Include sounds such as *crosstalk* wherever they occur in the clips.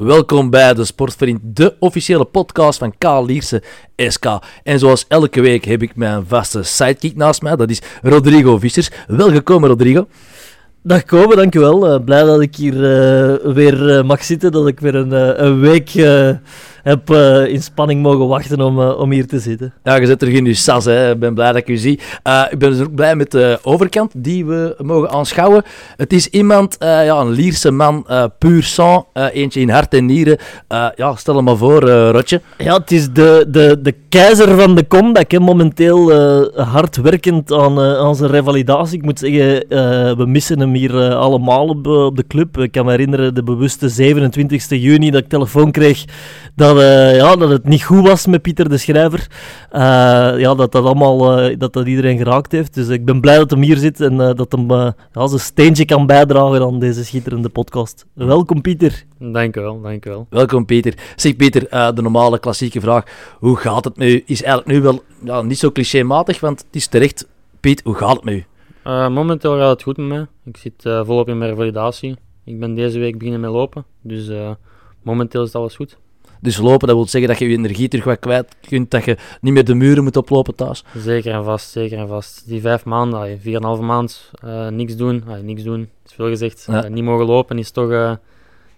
Welkom bij de Sportvriend, de officiële podcast van K. Lierse SK. En zoals elke week heb ik mijn vaste sidekick naast mij, dat is Rodrigo Vissers. Welkom Rodrigo. Dag Kobe, dankjewel. Uh, blij dat ik hier uh, weer uh, mag zitten, dat ik weer een, een week heb in spanning mogen wachten om, om hier te zitten. Ja, je zit terug in je sas, hè. ik ben blij dat ik u zie. ik ben dus ook blij met de overkant die we mogen aanschouwen. Het is iemand, ja, een Lierse man, puur sang, eentje in hart en nieren. ja, stel hem maar voor, Rotje. Ja, het is de, de, de keizer van de comeback, hè. momenteel hard werkend aan, aan zijn revalidatie. Ik moet zeggen, we missen hem hier allemaal op, eh, op, de club. Ik kan me herinneren, de bewuste 27 juni, dat ik telefoon kreeg dat, uh, ja, dat het niet goed was met Pieter de Schrijver. ja, dat dat allemaal, dat dat iedereen geraakt heeft. Dus ik ben blij dat hem hier zit en dat hem ja, zijn steentje kan bijdragen aan deze schitterende podcast. Welkom Pieter. Dank u wel, dank u wel. Welkom Pieter. Zeg Pieter, de normale klassieke vraag, hoe gaat het met u? Is eigenlijk nu wel ja, niet zo clichématig, want het is terecht. Piet, hoe gaat het met u? Uh, momenteel gaat het goed met mij. Ik zit uh, volop in mijn revalidatie. Ik ben deze week beginnen met lopen, dus uh, momenteel is alles goed. Dus lopen, dat wil zeggen dat je je energie terug wat kwijt kunt, dat je niet meer de muren moet oplopen thuis? Zeker en vast, zeker en vast. Die vijf maanden, vier en een halve maand, niks doen, niks doen, is veel gezegd. Ja. niet mogen lopen is toch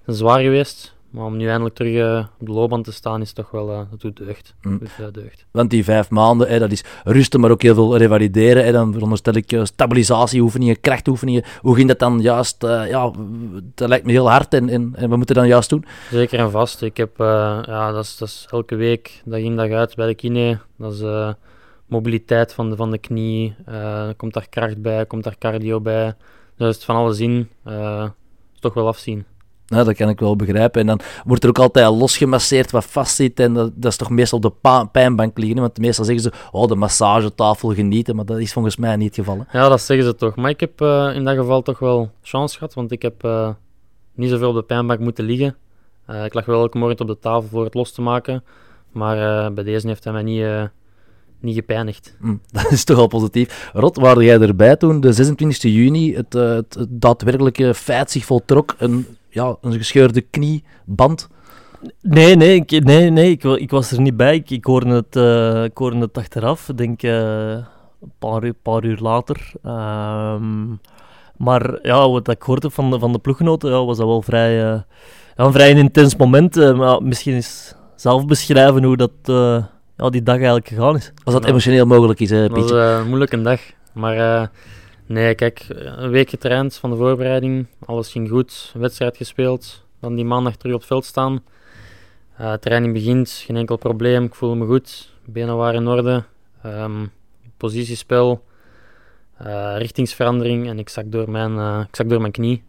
zwaar geweest. Maar om nu eindelijk terug uh, op de loopband te staan, is toch wel, uh, dat doet deugd. Mm. Doet, deugd. Want die vijf maanden, hè, dat is rusten, maar ook heel veel revalideren. Hè, dan veronderstel ik stabilisatieoefeningen, krachtoefeningen. Hoe ging dat dan juist? ja, dat lijkt me heel hard en, en, en wat moeten dan juist doen? Zeker en vast. Ik heb, ja, dat is, dat is elke week, dag in dag uit bij de kine. Dat is mobiliteit van de, van de knie. komt daar kracht bij, komt daar cardio bij. Dus het van alles in. is toch wel afzien. Nou, dat kan ik wel begrijpen. En dan wordt er ook altijd losgemasseerd wat vastzit. En dat, dat is toch meestal op de pijnbank liggen. Want meestal zeggen ze, oh, de massagetafel genieten. Maar dat is volgens mij niet het geval. Ja, dat zeggen ze toch. Maar ik heb uh, in dat geval toch wel chance gehad. Want ik heb uh, niet zoveel op de pijnbank moeten liggen. Uh, ik lag wel elke morgen op de tafel voor het los te maken. Maar bij deze heeft hij mij niet niet gepijnigd. Mm, *laughs* dat is toch al positief. Rot, waar jij erbij toen de 26 juni het, het, het daadwerkelijke feit zich voltrok? Een ja, een gescheurde knieband? Nee, nee, ik, nee, nee ik, ik was er niet bij. Ik, ik, hoorde, het, uh, ik hoorde het achteraf, denk uh, een paar, paar uur later. Um, maar ja, wat ik hoorde van de, van de ploeggenoten, ja, was dat wel vrij, uh, ja, een vrij intens moment. maar misschien eens zelf beschrijven hoe dat, ja, die dag eigenlijk gegaan is. Als dat emotioneel mogelijk is, Pietje. Het was een moeilijke dag, maar Nee, kijk, een week getraind van de voorbereiding. Alles ging goed. Wedstrijd gespeeld. Dan die maandag terug op het veld staan. Uh, training begint, geen enkel probleem. Ik voel me goed. Benen waren in orde. Um, positiespel. Uh, richtingsverandering. En ik zak door mijn, uh, ik zak door mijn knie.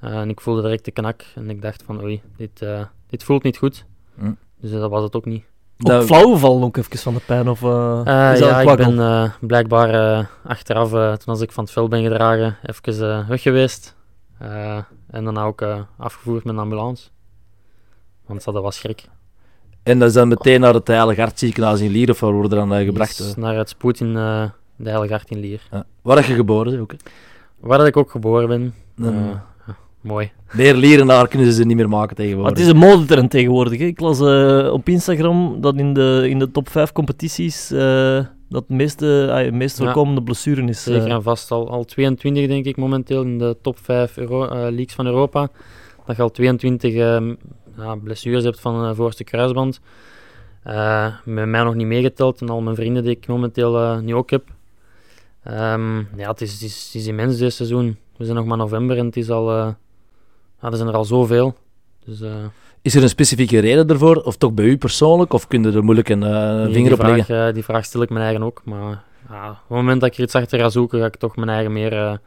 en ik voelde direct de knak. En ik dacht van oei, dit, dit voelt niet goed. Mm. Dus dat was het ook niet. Ook flauw vallen ook even van de pijn? Of, uh, ja, ik ben uh, blijkbaar achteraf, toen als ik van het veld ben gedragen, even weg geweest. en dan ook afgevoerd met een ambulance. Want dat was schrik. En dat is dan meteen naar het Heilige Hartziekenhuis in Lier, of waar worden dan gebracht? naar het spoed in de Heilige Hart in Lier. Ja. Waar heb je geboren? Ook, Waar dat ik ook geboren ben. Mooi. Meer lierenaar kunnen ze ze niet meer maken tegenwoordig. het is een modetrend tegenwoordig. Hè. Ik las uh, op Instagram dat in de, in de top 5 competities uh, dat de meeste, uh, meest voorkomende ja, blessuren is. Zeker en vast. Al, al 22 denk ik momenteel in de top 5 Euro, leagues van Europa. Dat je al 22 ehm, ja, blessures hebt van de voorste kruisband. met mij nog niet meegeteld en al mijn vrienden die ik momenteel nu ook heb. Um, ja, het is, het, is, het is immens dit seizoen. We zijn nog maar november en het is al er zijn er al zoveel. Dus, uh... Is er een specifieke reden daarvoor? Of toch bij u persoonlijk? Of kun je er moeilijk een uh, vinger op leggen? Uh, die vraag stel ik mijn eigen ook. Maar op het moment dat ik er iets achter ga zoeken, ga ik toch mijn eigen meer,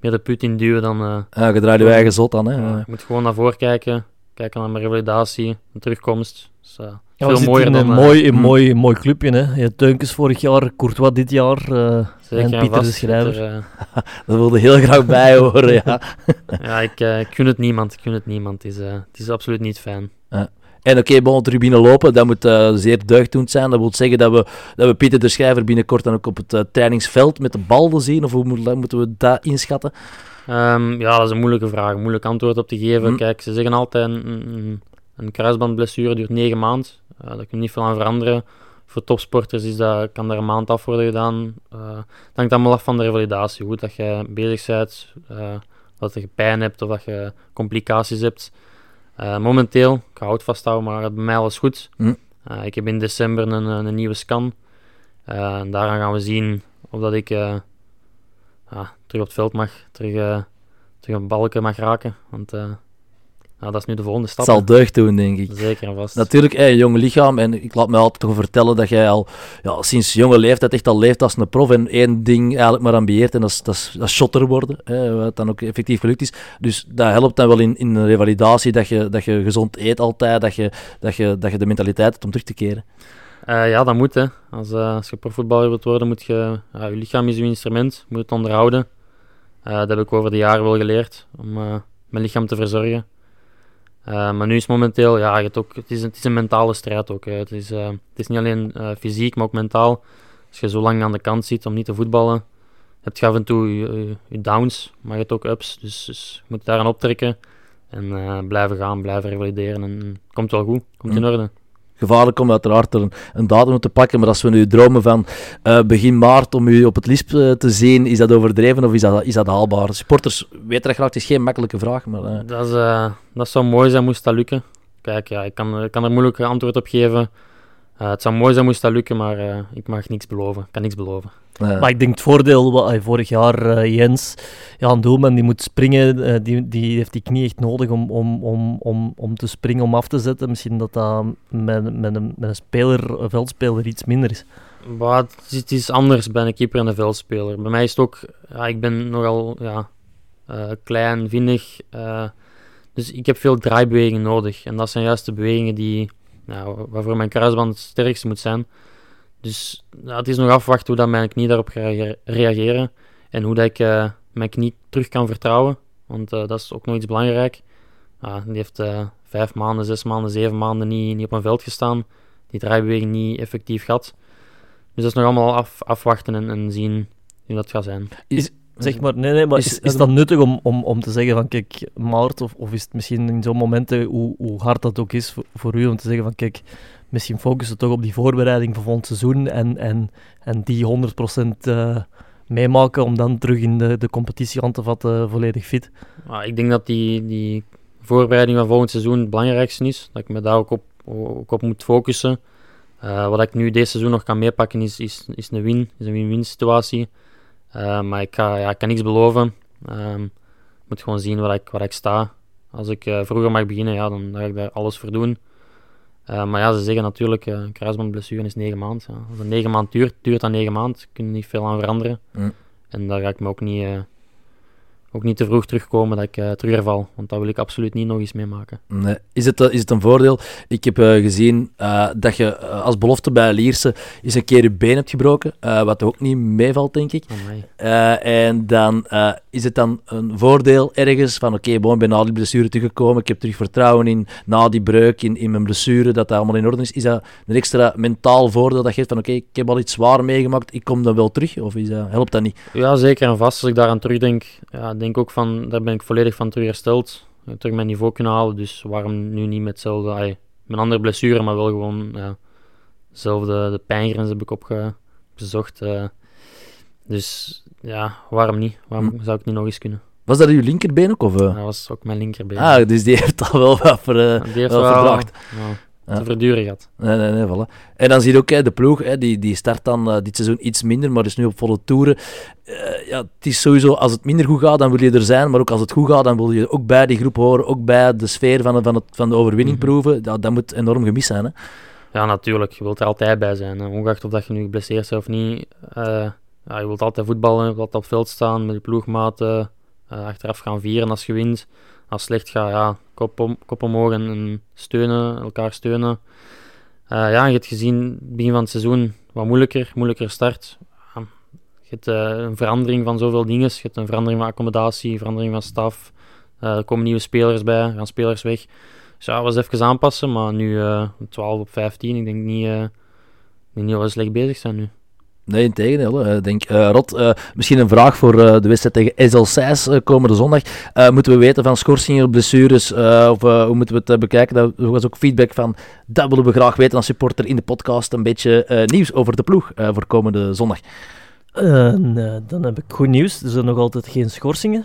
meer de put in duwen dan... ja, je draait je eigen zot aan. Hè? ik moet gewoon naar voren kijken. Kijken naar mijn revalidatie, mijn terugkomst. Dus, veel mooier dan... Een mooi, mm. mooi, mooi clubje, hè. Je Teunkens vorig jaar, Courtois dit jaar... Zeker, en Pieter de Schrijver. Er, uh... *laughs* dat wilde heel graag bij horen, ja. *laughs* *laughs* ja, ik, uh, ik gun het niemand. Ik gun het niemand. Het is, het is absoluut niet fijn. En oké, okay, tribune lopen, dat moet uh, zeer deugddoend zijn. Dat wil zeggen dat we, dat we Pieter de Schrijver binnenkort dan ook op het uh, trainingsveld met de bal wil zien. Of hoe moeten we dat inschatten? Um, ja, dat is een moeilijke vraag. Moeilijk antwoord op te geven. Mm. Kijk, ze zeggen altijd... een een kruisbandblessure duurt negen maanden. Uh, daar kun je niet veel aan veranderen. Voor topsporters is dat, kan daar een maand af worden gedaan. Uh, het hangt allemaal af van de revalidatie. Hoe dat je bezig bent, uh, dat je pijn hebt of dat je complicaties hebt. momenteel, ik ga het vasthouden, maar bij mij alles goed. Hm. ik heb in december een, een nieuwe scan. en daaraan gaan we zien of dat ik terug op het veld mag, terug, terug een balken mag raken. Want nou, dat is nu de volgende stap. Het zal deugd doen, denk ik. Zeker en vast. Natuurlijk, een jonge lichaam. En ik laat me altijd toch vertellen dat jij al ja, sinds jonge leeftijd echt al leeft als een prof. En één ding eigenlijk maar ambieert. En dat is, dat is, dat is shotter worden. Hè, wat dan ook effectief gelukt is. Dus dat helpt dan wel in, in een revalidatie. Dat je, dat je gezond eet altijd. Dat je, dat, je, dat je de mentaliteit hebt om terug te keren. Uh, ja, dat moet. Hè. Als, uh, als je profvoetballer wilt worden, moet je... Uh, je lichaam is je instrument. Je moet het onderhouden. Eh, dat heb ik over de jaren wel geleerd. Om mijn lichaam te verzorgen. Uh, maar nu is momenteel, ja, het, ook, het, is, het is een mentale strijd ook. Hè. Het, is, uh, het is niet alleen uh, fysiek, maar ook mentaal. Als je zo lang aan de kant zit om niet te voetballen, heb je af en toe je, je downs, maar je hebt ook ups. Dus, dus je moet daaraan optrekken en blijven gaan, blijven revalideren. En komt wel goed, komt in orde gevaarlijk om uiteraard er een, een, datum te pakken. Maar als we nu dromen van uh, begin maart om u op het LISP uh, te zien, is dat overdreven of is dat, is dat haalbaar? Supporters weten dat graag, het is geen makkelijke vraag. Maar, uh... dat, is, dat zou mooi zijn moest dat lukken. Kijk, ja, ik, kan, ik kan er moeilijk antwoord op geven. Het zou mooi zijn moest dat lukken, maar ik mag niks beloven. Ik kan niks beloven. Maar ik denk het voordeel, wat, vorig jaar uh, Jens, ja, een doelman die moet springen, uh, die, die heeft die knie echt nodig om, om, om, om, om te springen, om af te zetten. Misschien dat dat met, met, een, met een speler, een veldspeler iets minder is. Maar het is anders bij een keeper en een veldspeler. Bij mij is het ook, ja, ik ben nogal ja, uh, klein, vinnig. dus ik heb veel draaibewegingen nodig. En dat zijn juist de bewegingen die, nou, waarvoor mijn kruisband het sterkste moet zijn. Dus het is nog afwachten hoe dat mijn knie daarop gaat reageren. En hoe dat ik uh, mijn knie terug kan vertrouwen. Want uh, dat is ook nog iets belangrijk. die heeft uh, vijf maanden, zes maanden, zeven maanden niet, niet op een veld gestaan. Die draaibeweging niet effectief gehad. Dus dat is nog allemaal af, afwachten en, en zien hoe dat gaat zijn. Zeg maar, nee, nee, maar is, is, dat nuttig om, om, om te zeggen van kijk, Maart, of, of is het misschien in zo'n momenten, hoe, hoe hard dat ook is voor, voor u, om te zeggen van kijk, misschien focussen toch op die voorbereiding van volgend seizoen en, en, en die 100% uh, eh, meemaken om dan terug in de, de competitie aan te vatten volledig fit? ik denk dat die, die voorbereiding van volgend seizoen het belangrijkste is. Dat ik me daar ook op, ook op moet focussen. Uh, wat ik nu deze seizoen nog kan meepakken is, is, is een win, is een win-win situatie. Uh, maar ik, ga, ja, ik kan niks beloven. Um, ik moet gewoon zien waar ik, waar ik sta. Als ik uh, vroeger mag beginnen, ja, dan, ga ik daar alles voor doen. Uh, maar ja, ze zeggen natuurlijk, een kruisbandblessure is negen maanden. Ja. Als een negen maand duurt, duurt dat negen maanden. Kun je niet veel aan veranderen. Mm. En daar ga ik me ook niet, ook niet te vroeg terugkomen dat ik uh, terugval. Want dat wil ik absoluut niet nog eens meemaken. Nee. Is, het, is het een voordeel? Ik heb gezien dat je als belofte bij Lierse eens een keer je been hebt gebroken. wat ook niet meevalt, denk ik. en dan is het dan een voordeel ergens van oké, okay, ik ben na die blessure teruggekomen, ik heb terug vertrouwen in na die breuk, in, in mijn blessure, dat dat allemaal in orde is. Is dat een extra mentaal voordeel dat geeft van oké, ik heb al iets zwaar meegemaakt, ik kom dan wel terug? Of is dat, helpt dat niet? Ja, zeker en vast. Als ik daaraan terugdenk, ja, denk ook van, daar ben ik volledig van terug hersteld. Terug mijn niveau kunnen halen, dus waarom nu niet met hetzelfde, ay, met andere blessure, maar wel gewoon ja, dezelfde de pijngrens heb ik opgezocht. Uh, dus ja, waarom niet? Waarom hm. zou ik niet nog eens kunnen? Was dat uw linkerbeen ook? Of, uh? Dat was ook mijn linkerbeen. Ah, dus die heeft al wel wat die heeft wel, wel verbracht. Ja, te verduren gehad. Nee, nee, nee, voilà. En dan zie je ook hè, de ploeg, hè, die, die start dan uh, dit seizoen iets minder, maar is nu op volle toeren. Uh, ja, het is sowieso, als het minder goed gaat, dan wil je er zijn, maar ook als het goed gaat, dan wil je ook bij die groep horen, ook bij de sfeer van, van, het, van de overwinning mm -hmm. proeven. Dat, dat moet enorm gemist zijn. Hè? Ja, natuurlijk. Je wilt er altijd bij zijn. Hè. Ongeacht of dat je nu geblesseerd bent of niet ja, je wilt altijd voetballen, je wilt altijd op het veld staan met je ploegmaten, achteraf gaan vieren als je wint. Als slecht gaat, ja, kop, om, kop omhoog en, steunen, elkaar steunen. Uh, ja, je hebt gezien, begin van het seizoen wat moeilijker, moeilijker start. je hebt uh, een verandering van zoveel dingen. Je hebt een verandering van accommodatie, verandering van staf. er komen nieuwe spelers bij, gaan spelers weg. Dus ja, was even aanpassen, maar nu 12 op 15. Ik denk niet, niet we slecht bezig zijn nu. Nee, in tegendeel. eh, denk, eh, Rot, eh, misschien een vraag voor eh, de wedstrijd tegen Seis eh, komende zondag. Moeten we weten van schorsingen, blessures, of hoe moeten we het bekijken? Dat er was ook feedback van, dat willen we graag weten als supporter in de podcast. Een beetje nieuws over de ploeg voor komende zondag. Nee, dan heb ik goed nieuws. Er zijn nog altijd geen schorsingen.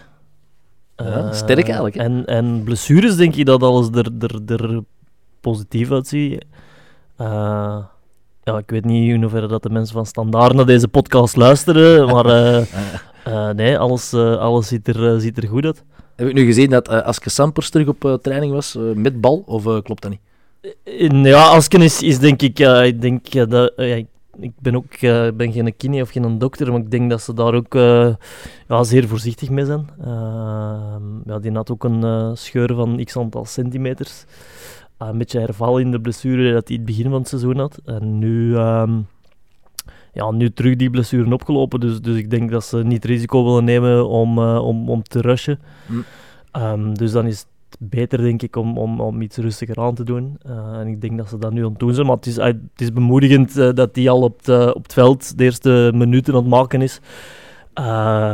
Ja, sterk eigenlijk, hè? En, en blessures denk je dat alles er, er, er positief uitziet. Eh, ja, ik weet niet in hoeverre dat de mensen van Standaard naar deze podcast luisteren, maar eh, *laughs* eh, nee, alles, eh, alles ziet, er, ziet er goed uit. Heb ik nu gezien dat eh, Aske Sampers terug op training was, met bal, of klopt dat niet? Ja, Asken is, is denk ik, ik denk dat, ja, ik, ben ook ben geen kine of geen dokter, maar ik denk dat ze daar ook ja, zeer voorzichtig mee zijn. Ehm, ja, die had ook een scheur van x aantal centimeters. Ah, een beetje herval in de blessure dat hij het begin van het seizoen had. En nu, ehm, ja, nu terug die blessure opgelopen, dus, dus ik denk dat ze niet risico willen nemen om, eh, om, om te rushen. Hm. Ehm, dus dan is het beter, denk ik, om, om, om iets rustiger aan te doen. Eh, en ik denk dat ze dat nu aan het doen zijn. Maar het is, eh, het is bemoedigend dat hij al op, het- op het veld de eerste minuten aan het maken is.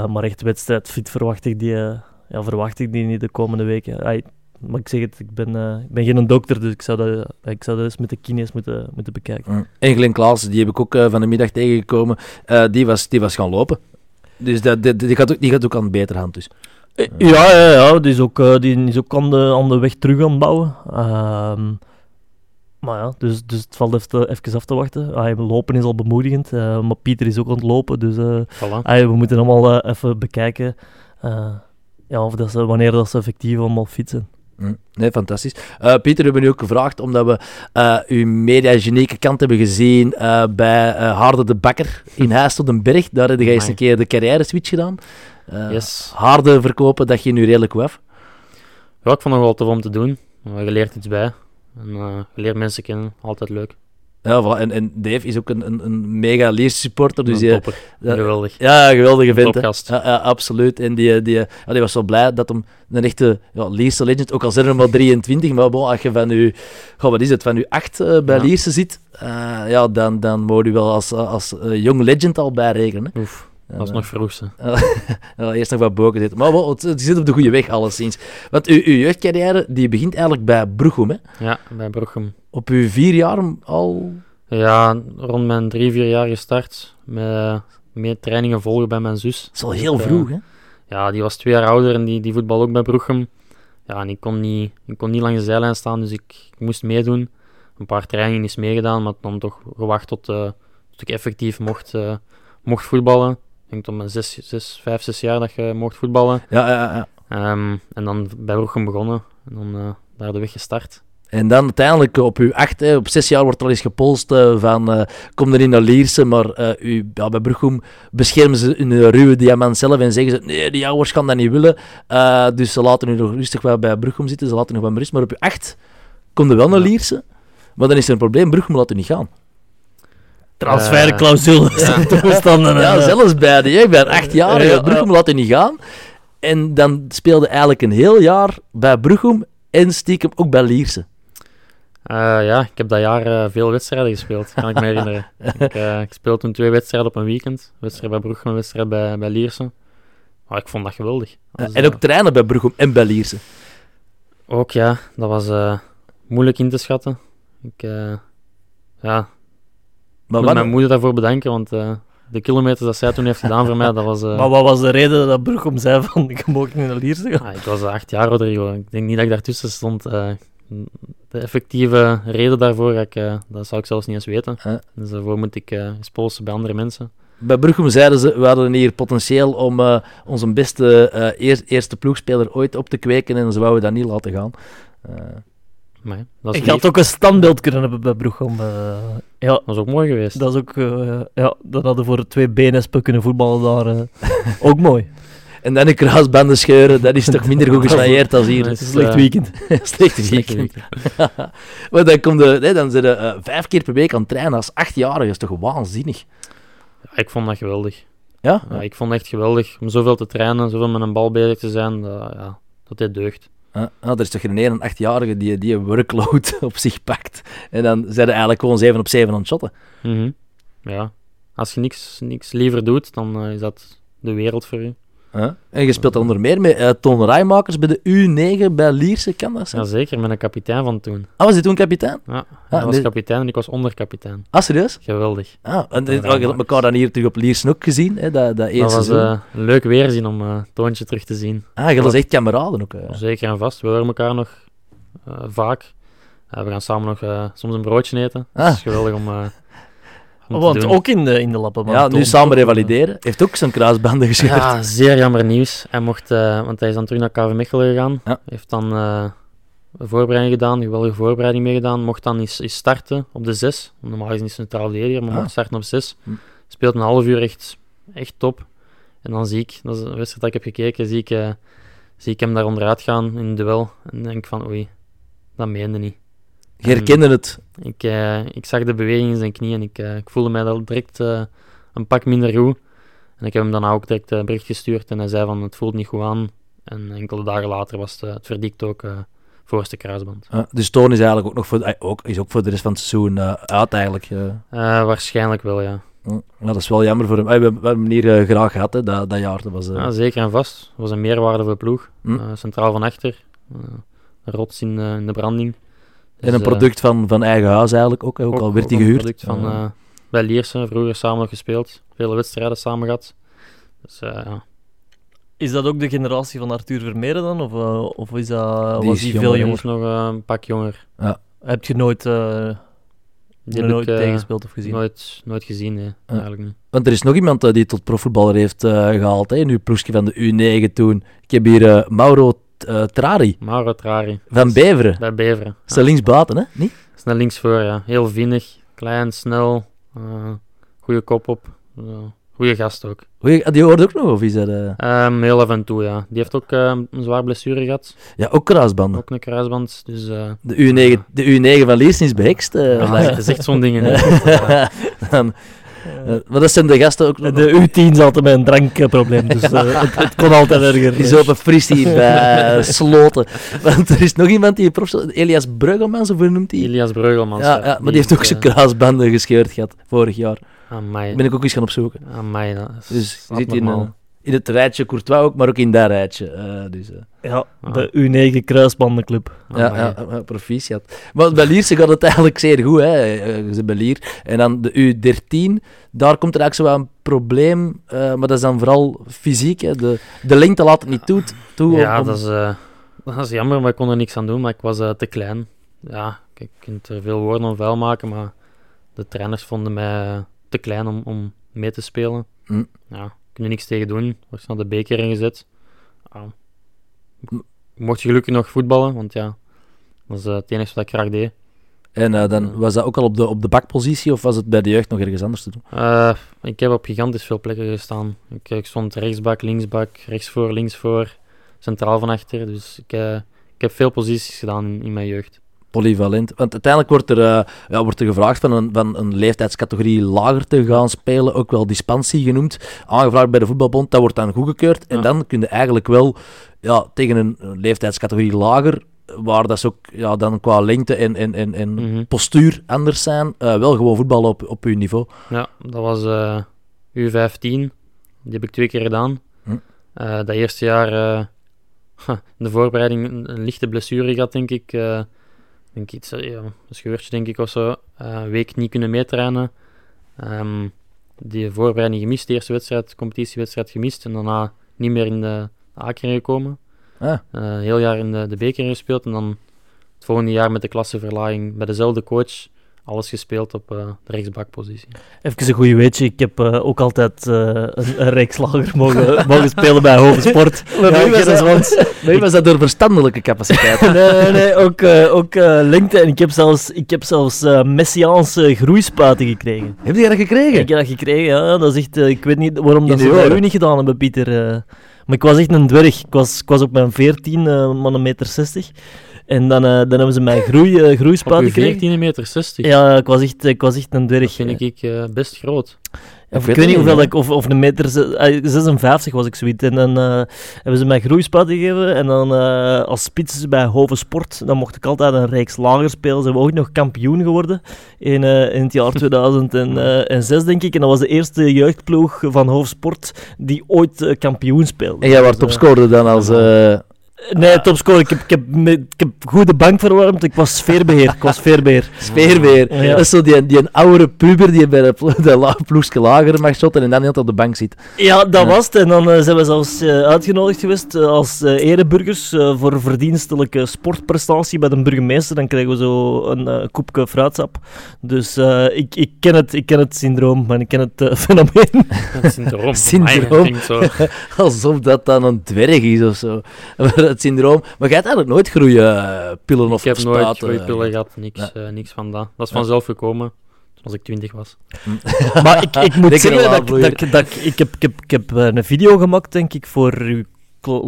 Maar echt wedstrijdfit verwacht ik die, ja, verwacht ik die niet de komende weken. Maar ik zeg het, ik ben, eh, ik ben geen dokter, dus ik zou dat, ik zou dat eens met de kines moeten, moeten bekijken. En Glenn Klaas, die heb ik ook eh, van de middag tegengekomen, eh, die, was, die was gaan lopen. Dus dat, die, gaat ook, die gaat ook aan de betere hand. Dus. Ja, ja, ja die, is ook, die is ook aan de, aan de weg terug aan het bouwen. Ehm, maar ja, dus, dus het valt even, even af te wachten. Ah, lopen is al bemoedigend, eh, maar Pieter is ook aan het lopen. Dus eh, Voilà. ah, we moeten allemaal even bekijken eh, ja, of dat ze, wanneer dat ze effectief allemaal. Hm, Nee, fantastisch. Eh, Pieter, we hebben u ook gevraagd omdat we eh, uw mediagenieke kant hebben gezien eh, bij Harde de Bakker in Huis tot den Berg. Daar heb je eens een keer de carrière switch gedaan. Yes. Harde verkopen, dat je nu redelijk af. Ja, ik vond het wel tof om te doen. Je leert iets bij. En je leert mensen kennen. Altijd leuk. Ja, voilà. en, en Dave is ook een, een, een mega Lierse supporter. Dus Een topper. ja, Geweldig. ja, geweldige vent. Ja, ja, absoluut. En die, die, ja, die was zo blij dat hem een echte ja, legend, ook al zijn er maar 23, maar bon, als je van je, goh, wat is het, van je 8 eh, bij Ja. Lierse zit, eh, ja, dan, dan moet je wel als, als eh, jong legend al bijrekenen. Oef, dat is nog vroegste. *laughs* eerst nog wat boken zitten. Maar wel, het, het zit op de goede weg, alleszins. Want uw, uw jeugdcarrière die begint eigenlijk bij Broegom, hè? Ja, bij Brochem. Op uw vier jaar al... Ja, rond mijn drie, vier jaar gestart. Met meer trainingen volgen bij mijn zus. Dat is al heel Dus, eh, vroeg, hè? Ja, die was twee jaar ouder en die, die voetbal ook bij Brochem. Ja, en ik kon niet, ik kon niet langs de zijlijn staan, dus ik, ik moest meedoen. Een paar trainingen is meegedaan, maar dan toch gewacht tot, eh, tot ik effectief mocht, eh, mocht voetballen. Ik denk tot mijn zes, zes, vijf, zes jaar dat je mocht voetballen. Ja, ja, ja. Ehm, en dan bij Brochem begonnen en dan eh, daar de weg gestart. En dan uiteindelijk op uw acht, hè, op zes jaar wordt er al eens gepolst eh, van eh, kom erin naar Lierse, maar u, ja, bij Brugge beschermen ze hun ruwe diamant zelf en zeggen ze nee, die ouders gaan dat niet willen. Dus ze laten u nog rustig wel bij Brugge zitten, ze laten nog wel rust. Maar op uw acht komt er wel naar. Lierse, maar dan is er een probleem, Brugge laat u niet gaan. Transferclausule zijn *laughs* toestanden. Ja, eh. zelfs bij de jeugd, bij een achtjarige, Ja, ja. Brugge laat u niet gaan. En dan speelde eigenlijk een heel jaar bij Brugge en stiekem ook bij Lierse. Eh, ja, ik heb dat jaar eh, veel wedstrijden gespeeld, kan ik me herinneren. *laughs* ik, eh, ik speelde toen twee wedstrijden op een weekend. Wedstrijd bij Brugge, een wedstrijd bij, bij Lierse. Maar ik vond dat geweldig. Dus, en ook trainen bij Brugge en bij Lierse. ook ja, dat was eh, moeilijk in te schatten. Ik uh, ja, Maar moet wat, mijn moeder daarvoor bedanken, want uh, de kilometers dat zij toen heeft gedaan voor mij, dat was... Uh, *laughs* maar wat was de reden dat Brugge zei van ik mag niet naar Lierse gaan? ah, ik was acht jaar, Rodrigo. Ik denk niet dat ik daartussen stond. Uh, de effectieve reden daarvoor, ik, dat zou ik zelfs niet eens weten. Dus daarvoor moet ik eens polsen bij andere mensen. Bij Brugge zeiden ze, we hadden hier potentieel om onze beste eer, eerste ploegspeler ooit op te kweken en ze wouden dat niet laten gaan. Dat ik lief. had ook een standbeeld kunnen hebben bij Brugge. Uh, ja, dat was ook mooi geweest. Dat is ook, uh, ja, dat hadden voor twee BNSP kunnen voetballen daar uh, *laughs* ook mooi. En dan een kruisbanden scheuren, dat is toch minder goed *laughs* gesnailleerd als hier. *laughs* Het is een slecht weekend. slecht weekend. maar dan, komt de, nee, dan zijn ze uh, vijf keer per week aan het trainen als achtjarige. Dat is toch waanzinnig? Ja, ik vond dat geweldig. Ja? ja? Ik vond het echt geweldig om zoveel te trainen, zoveel met een bal bezig te zijn. Dat, ja, dat dit deugd. Uh, er is toch een achtjarige die, die een workload *laughs* op zich pakt. En dan zijn er eigenlijk gewoon 7 op 7 aan het shotten. -hmm. Ja. als je niks, niks liever doet, dan eh, is dat de wereld voor u. Huh? En je speelt onder meer met uh, Ton Rijmakers bij de U9 bij Lierse, kan dat zijn? Jazeker, met een kapitein van toen. Ah, was hij toen kapitein? Ja, hij was nee. kapitein en ik was onderkapitein. Ah, serieus? Geweldig. Ah, en we hebben elkaar dan hier terug op Lierse ook gezien, hè, dat, dat eerste Dat was eh, een leuk weerzien om eh Toontje terug te zien. Ah, je was echt kameraden ook. Zeker en vast. We horen elkaar nog eh, vaak. Eh, we gaan samen nog eh, soms een broodje eten. Ah. Het is geweldig om, eh Want ook in de, in de lappen. Ja, nu samen revalideren. Heeft ook zijn kruisbanden gescheurd. Ja, zeer jammer nieuws. Hij mocht, eh, want hij is dan terug naar KV Mechelen gegaan. Ja. Heeft dan eh, een voorbereiding gedaan, een geweldige voorbereiding meegedaan. Mocht dan eens, eens starten op de 6. Normaal is hij centraal verdediger, maar Ah. mocht starten op 6. Hm. Speelt een half uur echt, echt top. En dan zie ik, dat is een wedstrijd dat ik heb gekeken, zie ik, eh, zie ik hem daar onderuit gaan in een duel. En denk van, oei, dat meende niet. Je herkende het. Ik, eh, ik zag de beweging in zijn knie en ik, eh, ik voelde mij dat direct eh, een pak minder goed. En ik heb hem daarna ook direct een bericht gestuurd en hij zei van het voelt niet goed aan. En enkele dagen later was het, het verdikt ook voorste kruisband. Ja, dus Toon is eigenlijk ook nog voor, ook, is ook voor de rest van het seizoen uit eigenlijk. waarschijnlijk wel, ja. Ja, dat is wel jammer voor hem. Eh, We hebben hem hier graag gehad, hè, dat, dat jaar. Dat was, ja. Zeker en vast. Het was een meerwaarde voor de ploeg. Hm. Centraal van achter. Rots in, in de branding. En Dus, een eh, product van, van eigen huis eigenlijk ook, ook, al werd hij een gehuurd. product van Ja. eh, bij Lierse, vroeger samen gespeeld. Vele wedstrijden samen gehad. Dus eh, ja. Is dat ook de generatie van Arthur Vermeeren dan? Of, eh, of is dat, Die was hij veel jonger? nog eh, een pak jonger. Heb je nooit, eh, Die heb nooit ik, eh, tegengespeeld of gezien? Nooit, nooit gezien, nee. Eigenlijk niet. Want er is nog iemand eh, die tot profvoetballer heeft eh, gehaald, hè, nu ploegje van de U9 toen. Ik heb hier eh, Mauro eh, Trari Mauro Trari. van Beveren. Bij Beveren. Is de linksbuiten, hè? Niet? Is naar links voor, ja. Heel vinnig, klein, snel. eh goede kop op. Zo. Goeie gast ook. Oei, Die hoort ook nog, of is dat... eh, Ehm, heel af en toe, ja. Die heeft ook ehm, een zwaar blessure gehad. Ja, ook kruisbanden. Ook een kruisband. Dus De U9, de U9 van Leersen is behekst. eh, ja, lijkt dat is echt zo'n ding. hè. *laughs* Dan- maar dat zijn de gasten ook nog. De U10 is altijd met een drankprobleem, dus eh, *laughs* het, het kon altijd erger. Die is open fris hier *laughs* bij eh, Sloten. Want er is nog iemand die prof... Elias Bruggelmans, of hoe noemt hij? Elias Breugelmans. Ja, ja, maar die heeft ook zijn kruisbanden gescheurd gehad, vorig jaar. Amai, Ben ik ook eens gaan opzoeken. amai, dat is Dus zit in, eh, in het rijtje Courtois ook, maar ook in dat rijtje. eh, dus, eh, Ja, de U9 kruisbandenclub. ja, ja, ja, proficiat. Maar bij Lierse gaat het eigenlijk zeer goed. Hè. Eh, Ze bij Lier. En dan de U13, daar komt er eigenlijk zo wel een probleem. eh, maar dat is dan vooral fysiek. Hè. De, de lengte laat het niet toe. toe Ja, om- dat is, eh, dat is jammer, maar ik kon er niks aan doen. Maar ik was eh, te klein. Ja, kijk, je kunt er veel woorden om vuil maken, maar de trainers vonden mij te klein om, om mee te spelen. Hm. Ja, kun je niks tegen doen. Word naar de beker ingezet. Ja. Mocht je gelukkig nog voetballen, want ja, dat is eh, het enige wat ik graag deed. En eh, dan was dat ook al op de, op de bakpositie, of was het bij de jeugd nog ergens anders te doen? Eh, ik heb op gigantisch veel plekken gestaan. Ik, ik stond rechtsbak, linksbak, rechtsvoor, linksvoor, centraal van achter. Dus ik, eh, ik heb veel posities gedaan in, in mijn jeugd. Polyvalent. Want uiteindelijk wordt er, eh, ja, wordt er gevraagd van een, van een leeftijdscategorie lager te gaan spelen, ook wel dispensie genoemd, aangevraagd bij de voetbalbond. Dat wordt dan goedgekeurd. En Ja. dan kun je eigenlijk wel ja, tegen een, leeftijdscategorie lager, waar dat ze ook ja, dan qua lengte en, en, en, en Mhm. postuur anders zijn, eh, wel gewoon voetballen op, op uw niveau. Ja, dat was eh, U15. Die heb ik twee keer gedaan. Hm. Dat eerste jaar in *laughs* de voorbereiding een, een lichte blessure gehad, denk ik. Denk iets, eh, ja, een scheurtje, denk ik, of zo. Eh, een week niet kunnen meetrainen. Ehm, die voorbereiding gemist, de eerste wedstrijd, competitiewedstrijd gemist. En daarna niet meer in de A-kern gekomen. Ah. Eh, heel jaar in de, de beker gespeeld. En dan het volgende jaar met de klasseverlaging bij dezelfde coach alles gespeeld op eh, de rechtsbakpositie. Even een goede weetje, ik heb eh, ook altijd eh, een, een reeks lager mogen, *laughs* mogen spelen bij Hoge Sport. *laughs* Maar Ja, nu was dat- *laughs* want- Nee, was dat door verstandelijke capaciteit? nee, nee, nee, ook, eh, ook eh, lengte. En ik heb zelfs, ik heb zelfs eh, Messiaanse groeispuiten gekregen. Heb je dat gekregen? Ik heb dat gekregen, ja. Dat is echt, ik weet niet waarom dat ze u niet gedaan hebben, Pieter. eh. maar ik was echt een dwerg. Ik was, ik was op mijn 14, eh man een meter 60. En dan, eh, dan hebben ze mij groei, eh, Op groeispuit uw gekregen. 14 meter 60. Ja, ik was echt, ik was echt een dwerg. Dat vind ik eh, best groot. Ik ik weet niet hoeveel ik, of, of een meter ze- eh, 56 was ik zoiets. En dan eh, hebben ze mij groeispuit gegeven. En dan eh, als spits bij Hoven Sport, dan mocht ik altijd een reeks lager spelen. Ze hebben ook nog kampioen geworden in, eh, in het jaar *laughs* 2006, denk ik. En dat was de eerste jeugdploeg van Hoven Sport die ooit eh, kampioen speelde. En jij was Dus, eh, topscorer dan als... Nee, topscorer. Ik heb, ik, heb, ik heb goede bank verwarmd. Ik was sfeerbeheer. Ik was sfeerbeheer. Speerbeer. Ja. Dat is zo die, die een oudere puber die bij de, *laughs* de ploegske lager mag shotten en dan heel op de bank zit. Ja, dat Ja. was het. En dan eh, zijn we zelfs eh, uitgenodigd geweest eh, als eh, ereburgers voor verdienstelijke sportprestatie bij de burgemeester. Dan krijgen we zo een koepje fruitsap. Dus eh, ik, ik, ken het, ik ken het syndroom, maar ik ken het *laughs* fenomeen. Het syndroom. Syndroom. *laughs* Alsof dat dan een dwerg is of zo. Het syndroom. Maar jij hebt eigenlijk nooit groeipillen of Ik heb nooit spuiten, groeipillen gehad, niks, eh, niks van dat. Dat is vanzelf gekomen toen als ik 20 was. *laughs* maar ik, ik moet zeggen dat, dat, ik- dat ik, heb, ik, heb, ik heb eh, een video gemaakt, denk ik, voor uw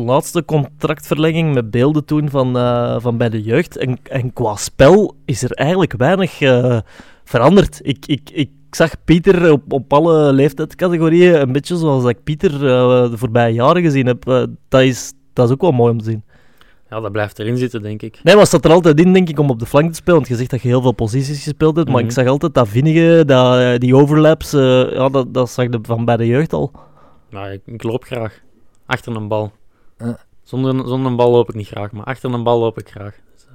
laatste contractverlenging met beelden toen van, eh, van bij de jeugd. En, en qua spel is er eigenlijk weinig eh, veranderd. Ik, ik, ik zag Pieter op, op alle leeftijdscategorieën een beetje zoals dat ik Pieter eh, de voorbije jaren gezien heb. Eh, dat, is, dat is ook wel mooi om te zien. Ja, dat blijft erin zitten, denk ik. Nee, maar het staat er altijd in, denk ik, om op de flank te spelen. Want je zegt dat je heel veel posities gespeeld hebt. Maar Mhm. ik zag altijd dat vinnige, dat, eh, die overlaps, eh, ja, dat, dat zag je van bij de jeugd al. Maar ik, ik loop graag. Achter een bal. Ja. Zonder, zonder een bal loop ik niet graag, maar achter een bal loop ik graag. Dus, eh,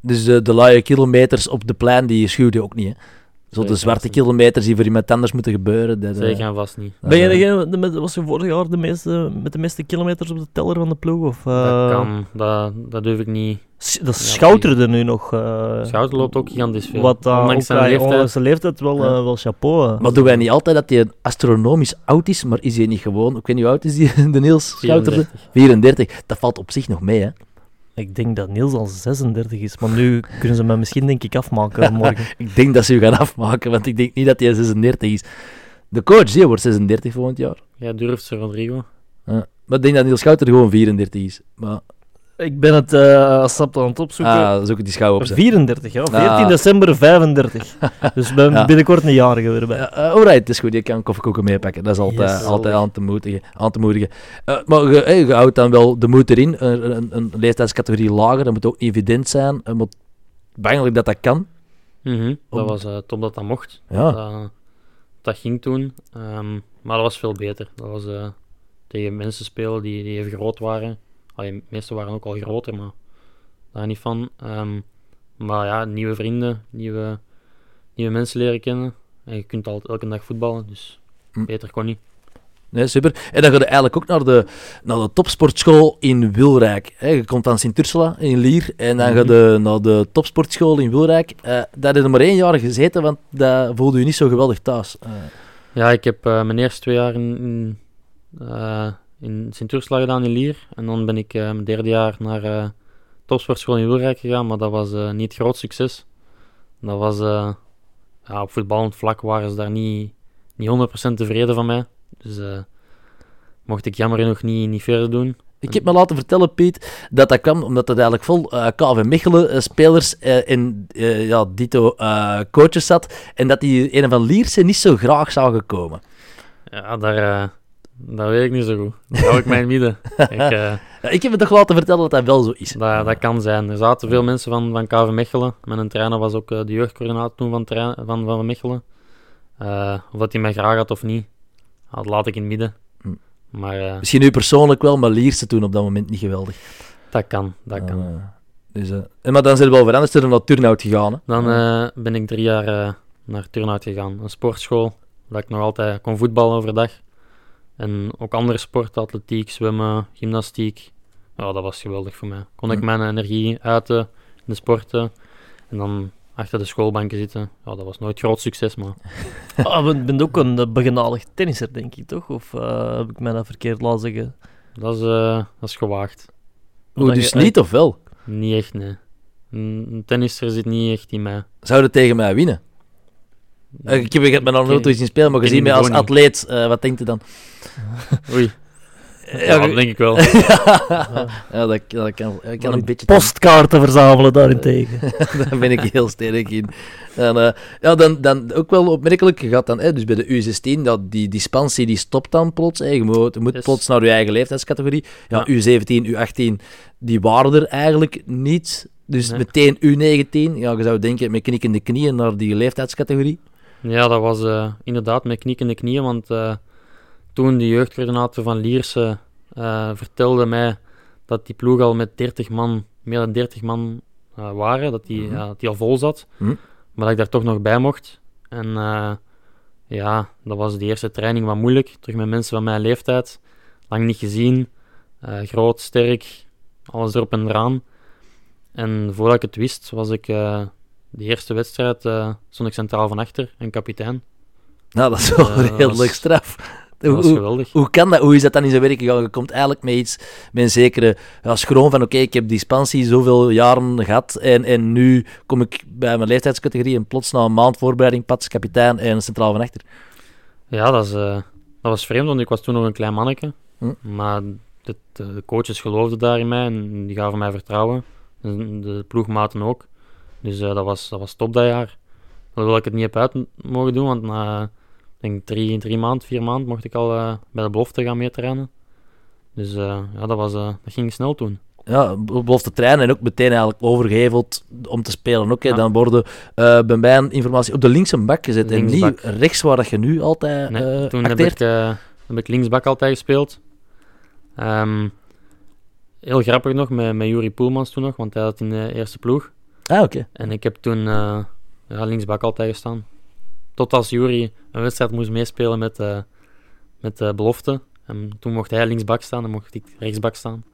Dus de, de laaie kilometers op de plein, die schuwde je ook niet, hè? Zo de zwarte kilometers die voor iemand anders moeten gebeuren. Dat, eh, Zeker en vast niet. Ben jij eh, degene, de- met, was je vorig jaar de meeste, met de meeste kilometers op de teller van de ploeg? Of, eh, dat kan, dat, dat durf ik niet. S- Dat Ja, schouterde nu nog. eh, Schouten loopt ook gigantisch veel. Wat dan Ondanks ook, zijn leeftijd. ondanks zijn leeftijd wel, Ja. eh, wel chapeau. eh. Maar doen wij niet altijd dat hij astronomisch oud is, maar is hij niet gewoon... Ik weet niet hoe oud is die, *laughs* de Niels Schouterde? 34. 34. Dat valt op zich nog mee, hè? Ik denk dat Niels al 36 is, maar nu kunnen ze me misschien denk ik afmaken *laughs* morgen. Ik denk dat ze u gaan afmaken, want ik denk niet dat hij 36 is. De coach, die wordt 36 volgend jaar. Jij durft ze, Rodrigo. Ja. Maar ik denk dat Niels Schouter gewoon 34 is. Maar, Ik ben het uh, als aan het opzoeken. ah, zoek die schouw op. zeg. 34, ja. 14 Ah. december 35. *laughs* dus ben Ja. binnenkort een jarige weer bij. Ja, alright, het is goed. Je kan koffiekoeken meepakken. Dat is altijd, Yes. altijd aan te moedigen. Aan te moedigen. Eh, maar je, eh, je houdt dan wel de moed erin. Een, een, een leeftijdscategorie lager, dat moet ook niet evident zijn. Uh, maar belangrijk dat dat kan. Mhm, Dat was eh, top dat dat mocht. Ja. Dat, dat ging toen. Ehm, maar dat was veel beter. Dat was eh, tegen mensen spelen die, die even groot waren. Allee, de meeste waren ook al groter, maar daar niet van. Ehm, maar ja, nieuwe vrienden, nieuwe, nieuwe mensen leren kennen. En je kunt altijd elke dag voetballen, dus Hm. beter kon niet. Nee, super. En dan ga je eigenlijk ook naar de, naar de topsportschool in Wilrijk. Hè, je komt van Sint-Ursula in Lier en dan ga je naar de topsportschool in Wilrijk. Eh daar heb je maar één jaar gezeten, want dat voelde je niet zo geweldig thuis. Eh, Ja, ik heb eh, mijn eerste twee jaar in, in, in Sint-Ursula gedaan in Lier. En dan ben ik eh, mijn derde jaar naar eh topsportschool in Wilrijk gegaan, maar dat was eh, niet groot succes. Dat was, ja, op voetballend vlak waren ze daar niet, niet 100% tevreden van mij. Dus mocht ik jammer genoeg niet, niet verder doen. Ik heb me laten vertellen, Piet, dat dat kwam omdat het eigenlijk vol eh KV Mechelen eh, spelers eh, en ja, dito coaches zat. En dat die een van Lierse niet zo graag zouden komen. Ja, daar, dat weet ik niet zo goed. Daar hou ik mij in het midden. *laughs* Ik, eh, Ja, ik heb me toch laten vertellen dat dat wel zo is. Dat, dat kan zijn. Er zaten veel mensen van, van KV Mechelen. Mijn trainer was ook eh, de jeugdcoördinator toen van, trein- van, van Mechelen. Eh, of dat hij mij graag had of niet, dat laat ik in het midden. Hm. Maar Misschien nu persoonlijk wel, maar Lierse toen op dat moment niet geweldig. dat kan, dat kan. Eh, dus, en maar dan zijn er wel veranderd, zijn er naar Turnhout gegaan. Hè? Dan ben ik drie jaar naar Turnhout gegaan. Een sportschool, dat ik nog altijd kon voetballen overdag. En ook andere sporten, atletiek, zwemmen, gymnastiek. Ja, dat was geweldig voor mij. Kon ik mijn energie uiten in de sporten. En dan achter de schoolbanken zitten. Ja, dat was nooit groot succes, maar *laughs* Ah, je bent ook een uh, begenadigd tennisser, denk ik, toch? Of eh, heb ik mij dat verkeerd laten zeggen? dat is, eh, dat is gewaagd. Hoe, Dat dus je- niet of wel? Niet echt, nee. Een een tennisser zit niet echt in mij. Zouden tegen mij winnen? Eh, ik heb ik heb me nog nooit eens zien spelen, maar gezien mij als atleet, eh, wat denkt u dan? *laughs* Oei. Ja, dat denk ik wel. *laughs* *laughs* ja, dat, dat kan, dat kan een beetje... Postkaarten verzamelen daarentegen. Daar ben ik heel sterk in. En, uh, ja, dan, dan ook wel opmerkelijk gaat dan, hè, dus bij de U16, dat die dispensie die stopt dan plots. Hè. Je moet, je moet Yes. plots naar je eigen leeftijdscategorie. Ja, Ja. U17, U18, die waren er eigenlijk niet. Dus Nee. meteen U19. Ja, je zou denken, met knikkende knieën naar die leeftijdscategorie. Ja, dat was eh, inderdaad met knikkende knieën, want eh, toen de jeugdcoördinator van Lierse eh, vertelde mij dat die ploeg al met 30 man, meer dan 30 man waren, dat die, Mhm. dat die al vol zat, Mhm. maar dat ik daar toch nog bij mocht. En ja, dat was de eerste training wat moeilijk, terug met mensen van mijn leeftijd, lang niet gezien, groot, sterk, alles erop en eraan. En voordat ik het wist, was ik de eerste wedstrijd, eh, stond ik centraal van achter en kapitein. Nou, dat is wel Ja, dat redelijk straf. Dat was Hoe, geweldig. hoe kan dat? Hoe is dat dan in zijn werk gegaan? Je komt eigenlijk met iets, met een zekere ja, schroom van oké, ik heb dispensie zoveel jaren gehad en, en nu kom ik bij mijn leeftijdscategorie en plots na een maand voorbereiding, pats, kapitein en centraal van achter. Ja, dat, is, eh, dat was vreemd, want ik was toen nog een klein manneke. Hm. Maar de, de, de coaches geloofden daar in mij en die gaven mij vertrouwen. En de ploegmaten ook. Dus eh, dat, was, dat was top dat jaar. Hoewel ik het niet heb uit mogen doen, want na denk drie, drie maanden, vier maanden mocht ik al eh, bij de belofte gaan meetrainen. Dus eh, ja, dat, was, dat ging snel toen. Ja, belofte trainen en ook meteen eigenlijk overgeheveld om te spelen. Ook, hè. Ja. Dan worden eh, bij mij een informatie op de linkse bak gezet en niet rechts waar dat je nu altijd Nee, toen heb ik, eh, heb ik linksbak altijd gespeeld. Ehm, heel grappig nog, met, met Juri Poelmans toen nog, want hij had in de eerste ploeg. Ah, oké. En ik heb toen eh, ja, linksbak altijd gestaan. Tot als Juri een wedstrijd moest meespelen met, eh met de belofte. En toen mocht hij linksbak staan en mocht ik rechtsbak staan.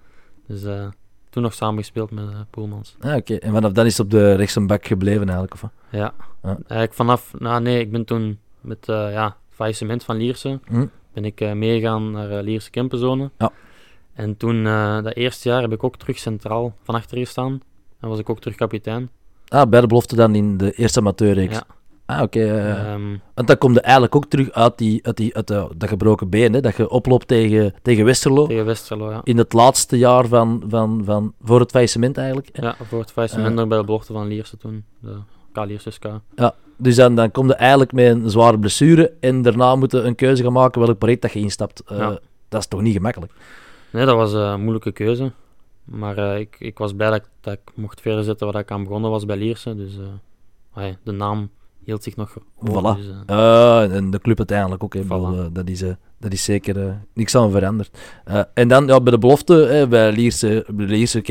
Dus eh, toen nog samen gespeeld met eh, Poelmans. Ah, oké. En vanaf dan is het op de rechtse bak gebleven eigenlijk? Of? Ja. Ja. Eigenlijk vanaf... Nou nee, ik ben toen met eh ja, faillissement van Lierse Hm. ben ik eh, meegegaan naar uh, Lierse Kempenzone. Ja. En toen, eh, dat eerste jaar, heb ik ook terug centraal van achter gestaan. En was ik ook terug kapitein. Ah, bij de belofte dan in de eerste amateurreeks. Ja. Ah, oké. eh, Ehm, Want dan kom je eigenlijk ook terug uit, die, uit, die, uit de- dat gebroken been, hè, dat je oploopt tegen, tegen Westerlo. tegen Westerlo, ja. In het laatste jaar van, van, van voor het faillissement eigenlijk. hè. Ja, voor het faillissement Eh. nog bij de belofte van Lierse toen. De K Lierse SK. Dus dan, dan kom je eigenlijk met een zware blessure en daarna moet je een keuze gaan maken welk project dat je instapt. Eh, Ja. Dat is toch niet gemakkelijk? Nee, dat was eh, een moeilijke keuze. Maar eh, ik, ik was blij dat ik, dat ik mocht verder zetten waar ik aan begonnen was bij Lierse. Dus eh, de naam hield zich nog hoog, Voilà. Dus, eh, en de club uiteindelijk ook. hè. Ik Voilà. bedoel, dat, is, dat is zeker niks aan veranderd. En dan ja, bij de belofte, hè, bij Lierse, bij Lierse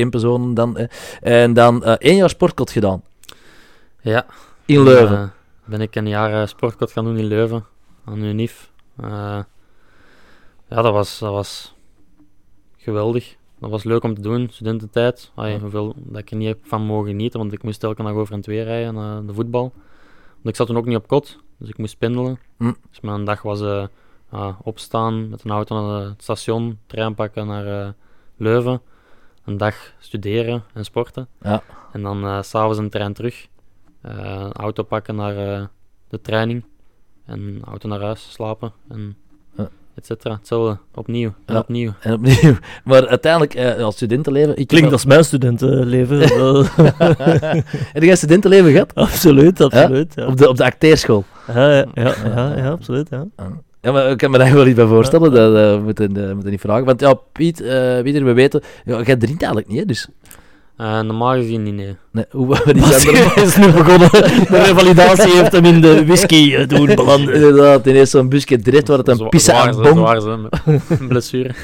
dan. hè. En dan één jaar sportkot gedaan. ja, In Leuven. ben ik een jaar sportkot gaan doen in Leuven. Aan UNIF. Ja, dat was, dat was geweldig. Dat was leuk om te doen, studententijd. Ay, Ja. hoeveel dat ik er niet heb van mogen genieten, want ik moest elke dag over en twee rijden naar de voetbal. Want ik zat toen ook niet op kot, dus ik moest pendelen. Hm. Dus mijn dag was eh, opstaan met een auto naar het station, trein pakken naar eh, Leuven. Een dag studeren en sporten. Ja. En dan eh, s s'avonds een trein terug. Een auto pakken naar de training. En auto naar huis, slapen. En. Et cetera. Hetzelfde, opnieuw en Ja. opnieuw. En opnieuw. *laughs* Maar uiteindelijk, eh, als studentenleven... Ik Klinkt als mijn studentenleven. *laughs* Eh, *laughs* Heb jij studentenleven gehad? absoluut, absoluut. Ja, Op de, op de acteerschool? ja, ja, ja, ja, ja, absoluut. Ja. Ja, maar ik kan me daar wel iets bij voorstellen. Dat eh, moeten uh, niet vragen. Want ja, Piet, eh Pieter, we weten... Ja, jij drinkt eigenlijk niet, hè? Dus... Eh, normaal gezien niet, nee. Nee, hoe *laughs* wat is dat is nu begonnen. *laughs* De revalidatie heeft hem in de whisky eh, doen belanden. Inderdaad, ineens zo'n busje direct waar het een zwaar aan bom. zwaar ze, *laughs* blessure.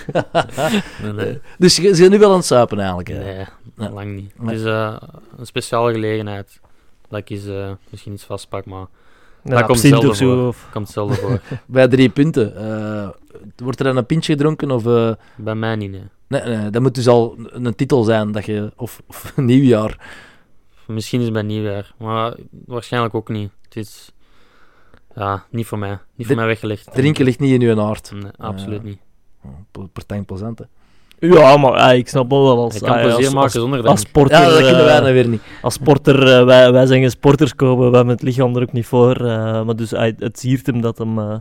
nee, nee. Dus je bent nu wel aan het suipen eigenlijk. hè? Nee, Ja. lang niet. Het is eh, een speciale gelegenheid. Dat eh, misschien iets vastpak, maar Ja, komt absint zelden of zo. Of... het komt zelden voor. Bij drie punten. eh, wordt er dan een pintje gedronken? Of, eh, Bij mij niet, nee. Nee, nee, dat moet dus al een, titel zijn. Dat je, of, of *laughs* nieuwjaar. Misschien is het bij nieuwjaar, maar waarschijnlijk ook niet. Het is ja, niet voor mij. Niet De- voor mij weggelegd. Drinken ligt niet in je aard. Nee, absoluut Ja. niet. Partij plezant, hè? Ja, maar ah, ik snap wel als, Je kan ja, plezier als, maken als, zonder als dat. sporter. Ja, dat kunnen eh, wij nou weer niet. Als sporter, eh, wij, wij zijn geen sporters komen, we hebben het lichaam er ook niet voor. eh, maar dus hij- het ziet hem dat hem eh,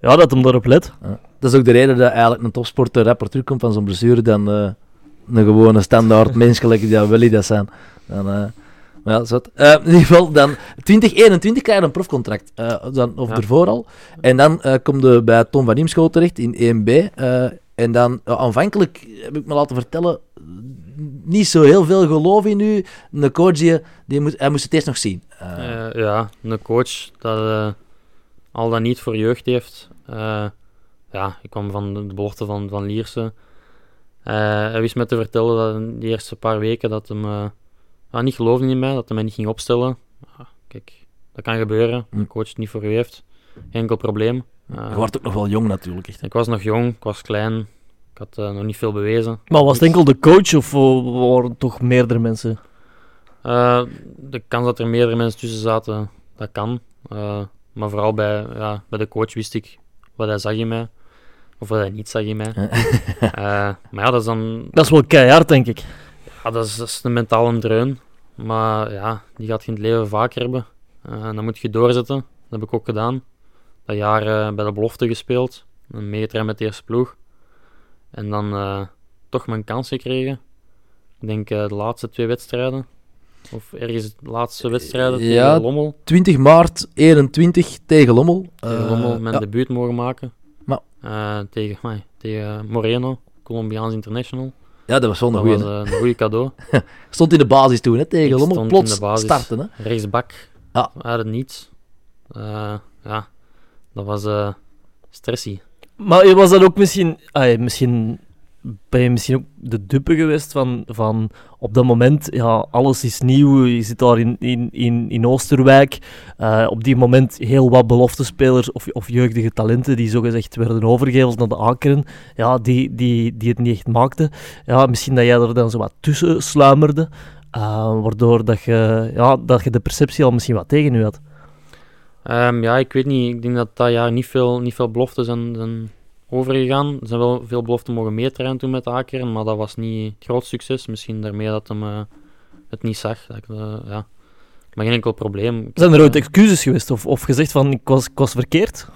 ja, dat hem daarop let. Ja. Dat is ook de reden dat eigenlijk een topsporter rapper terugkomt van zo'n blessure dan eh, een gewone standaard *laughs* menselijke die wel dat zijn. Dan, eh, maar ja, zot. Eh, in ieder geval, dan 2021 krijg je een profcontract. dan, of Ja. ervoor al. En dan eh kom je bij Tom van Niemschool terecht in 1B. eh, en dan, aanvankelijk heb ik me laten vertellen, niet zo heel veel geloof in u. Een coach, die, hij moest het eerst nog zien. Ja, een coach dat al dat niet voor jeugd heeft. Eh, ja, ik kwam van de belofte van, van Lierse. Eh, hij wist me te vertellen dat in de eerste paar weken dat hem eh, niet geloofde in mij, dat hij mij niet ging opstellen. Kijk, dat kan gebeuren. Hm. Een coach het niet voor u heeft. Geen enkel probleem. Eh, je wordt ook nog wel jong natuurlijk. Echt. ik was nog jong, ik was klein. Ik had nog niet veel bewezen. Maar was het enkel de coach of wa- waren toch meerdere mensen? Eh, de kans dat er meerdere mensen tussen zaten, dat kan. Eh, maar vooral bij, ja, bij de coach wist ik wat hij zag in mij. Of wat hij niet zag in mij. *laughs* Eh, maar ja, dat is dan Dat is wel keihard, denk ik. ja, dat is, dat is een mentale dreun. Maar ja, die gaat je in het leven vaker hebben. Eh, en dan moet je doorzetten. Dat heb ik ook gedaan. Dat jaar eh, bij de belofte gespeeld. Een meegetraind met de eerste ploeg. En dan eh, toch mijn kans gekregen. Ik denk eh, de laatste twee wedstrijden. Of ergens de laatste wedstrijden Ja, tegen Lommel. 20 maart 21 tegen Lommel. Tegen Eh, Lommel mijn ja. debuut mogen maken. Maar- Eh, tegen, amai, tegen Moreno, Colombiaans International. ja, dat was wel een Dat goeie. was eh, een goede cadeau. *laughs* Stond in de basis toen, hè, tegen Ik Lommel. stond Plots in de basis. starten, hè. rechtsbak Ja. uit het niets. Eh, ja, dat was eh stressy. Maar was dat ook misschien... ah, misschien ben je misschien ook de dupe geweest van, van op dat moment, ja, alles is nieuw, je zit daar in, in, in, in Oosterwijk, eh, op die moment heel wat beloftespelers of, of jeugdige talenten die zogezegd werden overgeheveld naar de Akeren, ja, die, die, die het niet echt maakten. Ja, misschien dat jij er dan zo wat tussen sluimerde, eh, waardoor dat je, ja, dat je de perceptie al misschien wat tegen u had. Ehm, ja, ik weet niet. Ik denk dat dat jaar niet veel, niet veel beloften zijn, zijn overgegaan. Er zijn wel veel beloften mogen meetrainen toen met Akeren, maar dat was niet het groot succes. Misschien daarmee dat hem eh, het niet zag. Dat ik, eh, ja. Maar geen enkel probleem. Zijn er ooit eh, excuses geweest of, of gezegd van ik was, ik was verkeerd?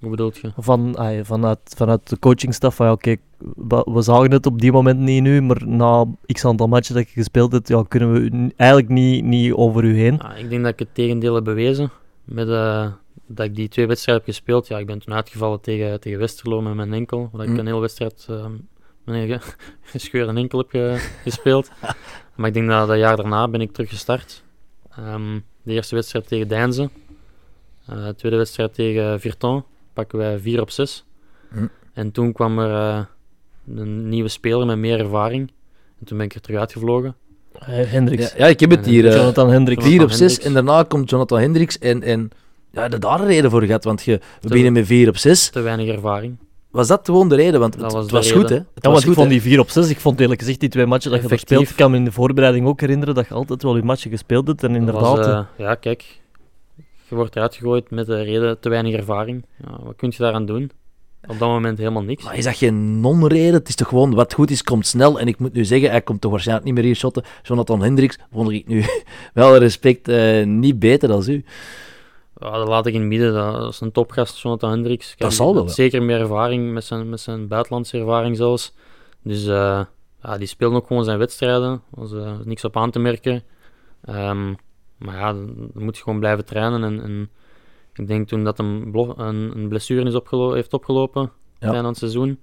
Hoe bedoelt je? Van, vanuit, vanuit de coachingstaf van ja, oké, we, we zagen het op die moment niet nu, maar na x aantal matchen dat je gespeeld hebt, ja, kunnen we eigenlijk niet, niet over u heen. Ja, ik denk dat ik het tegendeel heb bewezen. Met, eh, dat ik die twee wedstrijden heb gespeeld. Ja, ik ben toen uitgevallen tegen, tegen Westerlo met mijn enkel. Dat ik Mm. een hele wedstrijd uh, mijn gescheurde enkel heb ge- gespeeld. *laughs* maar ik denk dat dat jaar daarna ben ik terug gestart. Ehm, de eerste wedstrijd tegen Deinze. Eh, de tweede wedstrijd tegen Virton. Pakken wij 4 op 6. Mm. En toen kwam er eh, een nieuwe speler met meer ervaring. En toen ben ik er terug uitgevlogen. Eh, Hendricks. Ja, ja, ik heb het hier. eh, Jonathan Hendricks. 4 op Jonathan 6 Hendricks. en daarna komt Jonathan Hendricks en, en ja, dat daar een reden voor gehad, want je, we Te- beginnen met 4 op 6. Te weinig ervaring. Was dat gewoon de reden? Want Dat het, was het de was reden. goed, hè? Het Ja, was want ik goed, vond die 4 op 6, ik vond eerlijk gezegd die twee matchen dat je verspeeld, ik kan me in de voorbereiding ook herinneren dat je altijd wel je matchen gespeeld hebt en inderdaad... was, eh, ja, kijk. Je wordt eruit gegooid met de reden te weinig ervaring. Ja, wat kun je daaraan doen? Op dat moment helemaal niks. Maar is dat geen non-reden? Het is toch gewoon, wat goed is, komt snel. En ik moet nu zeggen, hij komt toch waarschijnlijk niet meer hier shotten. Jonathan Hendricks vond ik nu *laughs* wel respect eh, niet beter dan u. Ja, dat laat ik in het midden. Dat is een topgast, Jonathan Hendricks. Dat zal wel. Zeker meer ervaring met zijn, met zijn buitenlandse ervaring zelfs. Dus eh, ja, die speelde ook gewoon zijn wedstrijden. Er was eh, niks op aan te merken. Ehm, maar ja, dan dan moet je gewoon blijven trainen. En, en ik denk toen dat een, een, een blessure is opgelo- heeft opgelopen Ja. tijdens het seizoen.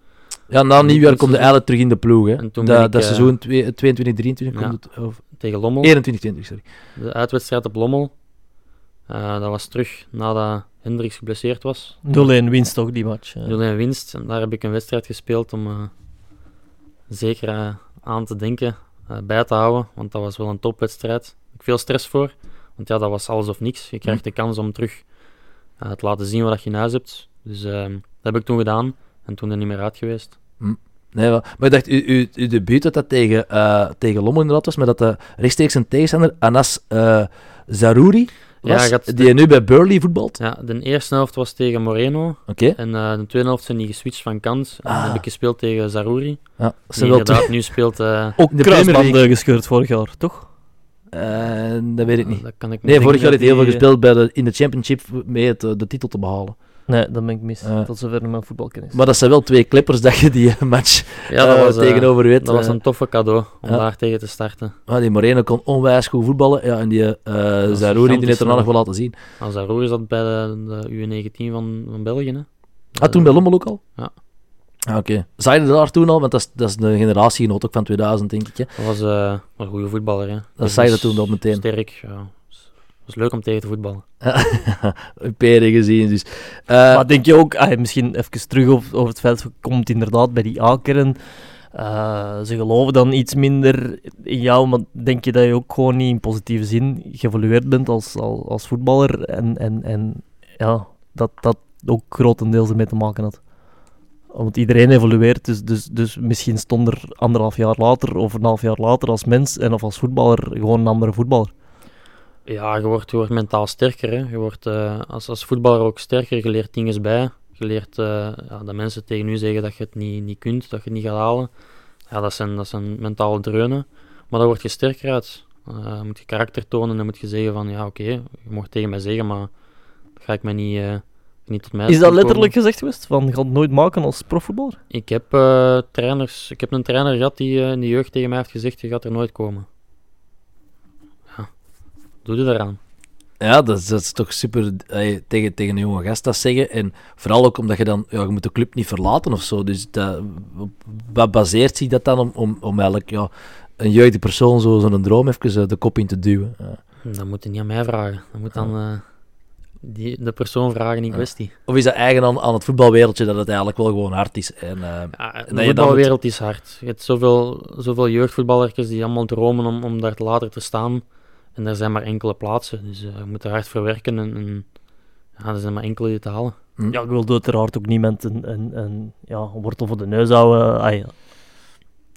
Ja, na nieuwjaar komt hij eigenlijk terug in de ploeg. Hè. En toen ben Dat, ik, dat eh, seizoen 22, 23 ja. komt het, of Tegen Lommel. 21, 20, sorry. De uitwedstrijd op Lommel. Eh, dat was terug nadat Hendricks geblesseerd was. 0-1 winst toch, die match. eh. 0-1 winst. En daar heb ik een wedstrijd gespeeld om eh, zeker aan te denken, eh, bij te houden. Want dat was wel een topwedstrijd. Ik heb veel stress voor. Want ja, dat was alles of niks. Je krijgt de kans om terug eh, te laten zien wat je in huis hebt. Dus eh, dat heb ik toen gedaan. En toen er niet meer uit geweest. Nee, maar, ik dacht, uw, uw, uw debuut dat dat tegen, eh, tegen Lommel inderdaad was, maar dat de rechtstreeks een tegenstander, Anas eh Zarouri, Ja, was, gaat- die nu bij Burley voetbalt. Ja, de eerste helft was tegen Moreno. Oké. En eh, de tweede helft zijn die geswitcht van kant. En Ah. dan heb ik gespeeld tegen Zarouri. Ja, Die twee. inderdaad nu speelt... eh, Ook de kruisbanden gescheurd vorig jaar, toch? Eh, dat weet ik niet. Dat kan ik Nee, denk vorig jaar heeft hij heel veel die, gespeeld bij de, in de championship mee het, eh, de titel te behalen. Nee, dat ben ik mis. Tot zover mijn voetbalkennis. Maar dat zijn wel twee clippers dat je die match Ja, dat eh, was, eh, tegenover weet. dat was eh. een toffe cadeau om daar tegen te starten. Ah, die Moreno kon onwijs goed voetballen. Ja, en die uh, Zarouri, die heeft er nog wel laten zien. Als Zaroer is dat bij de, de U19 van, van België. Hè? Ah, toen bij Lommel ook al? Ja. Ah, Oké. Zag je daar toen al? Want dat is, dat is een generatiegenoot ook van 2000, denk ik. Hè? Dat was eh, een goede voetballer. Hè? Dat zei je toen al meteen. Sterk, ja. Het was leuk om tegen te voetballen. *laughs* Peren gezien, dus. Eh, maar denk je ook, ah, misschien even terug over, over het feit, je komt inderdaad bij die A-kern. eh, ze geloven dan iets minder in jou, maar denk je dat je ook gewoon niet in positieve zin geëvolueerd bent als, als, als voetballer en, en, en ja, dat dat ook grotendeels ermee te maken had? Want iedereen evolueert, dus, dus, dus misschien stond er anderhalf jaar later of een half jaar later als mens en of als voetballer gewoon een andere voetballer. Ja, je wordt, je wordt mentaal sterker. Hè? Je wordt eh, als, als voetballer ook sterker. Je leert dingen bij. Je leert eh, ja, dat mensen tegen u zeggen dat je het niet, niet kunt, dat je het niet gaat halen. Ja, dat zijn, dat zijn mentale dreunen. Maar daar word je sterker uit. Dan moet je karakter tonen en dan moet je zeggen van ja, oké, je mag tegen mij zeggen, maar ga ik mij niet, niet tot mij Is dat komen. letterlijk gezegd geweest? Van, je gaat het nooit maken als profvoetballer? Ik heb, eh, trainers, ik heb een trainer gehad die eh, in de jeugd tegen mij heeft gezegd, je gaat er nooit komen. Ja, doe je daaraan. Ja, dat is, dat is toch super eh, tegen, tegen een jonge gast dat zeggen. En vooral ook omdat je dan, ja, je moet de club niet verlaten of zo. Dus dat, wat baseert zich dat dan om, om, om eigenlijk ja, een jeugdige persoon zo- zo'n droom even de kop in te duwen? Ja. Dat moet je niet aan mij vragen. Dat moet dan eh, die, de persoon vragen in Ja. kwestie. Of is dat eigen aan, aan het voetbalwereldje dat het eigenlijk wel gewoon hard is? En, eh, Ja, de voetbalwereld is hard. Je hebt zoveel, zoveel jeugdvoetballertjes die allemaal dromen om, om daar later te staan. En er zijn maar enkele plaatsen. Dus eh, je moet er hard voor werken. En, en ja, er zijn maar enkele die te halen. hm. Ja, ik wil uiteraard ook niemand een, een, een, ja, wortel voor de neus houden. Ah, ja.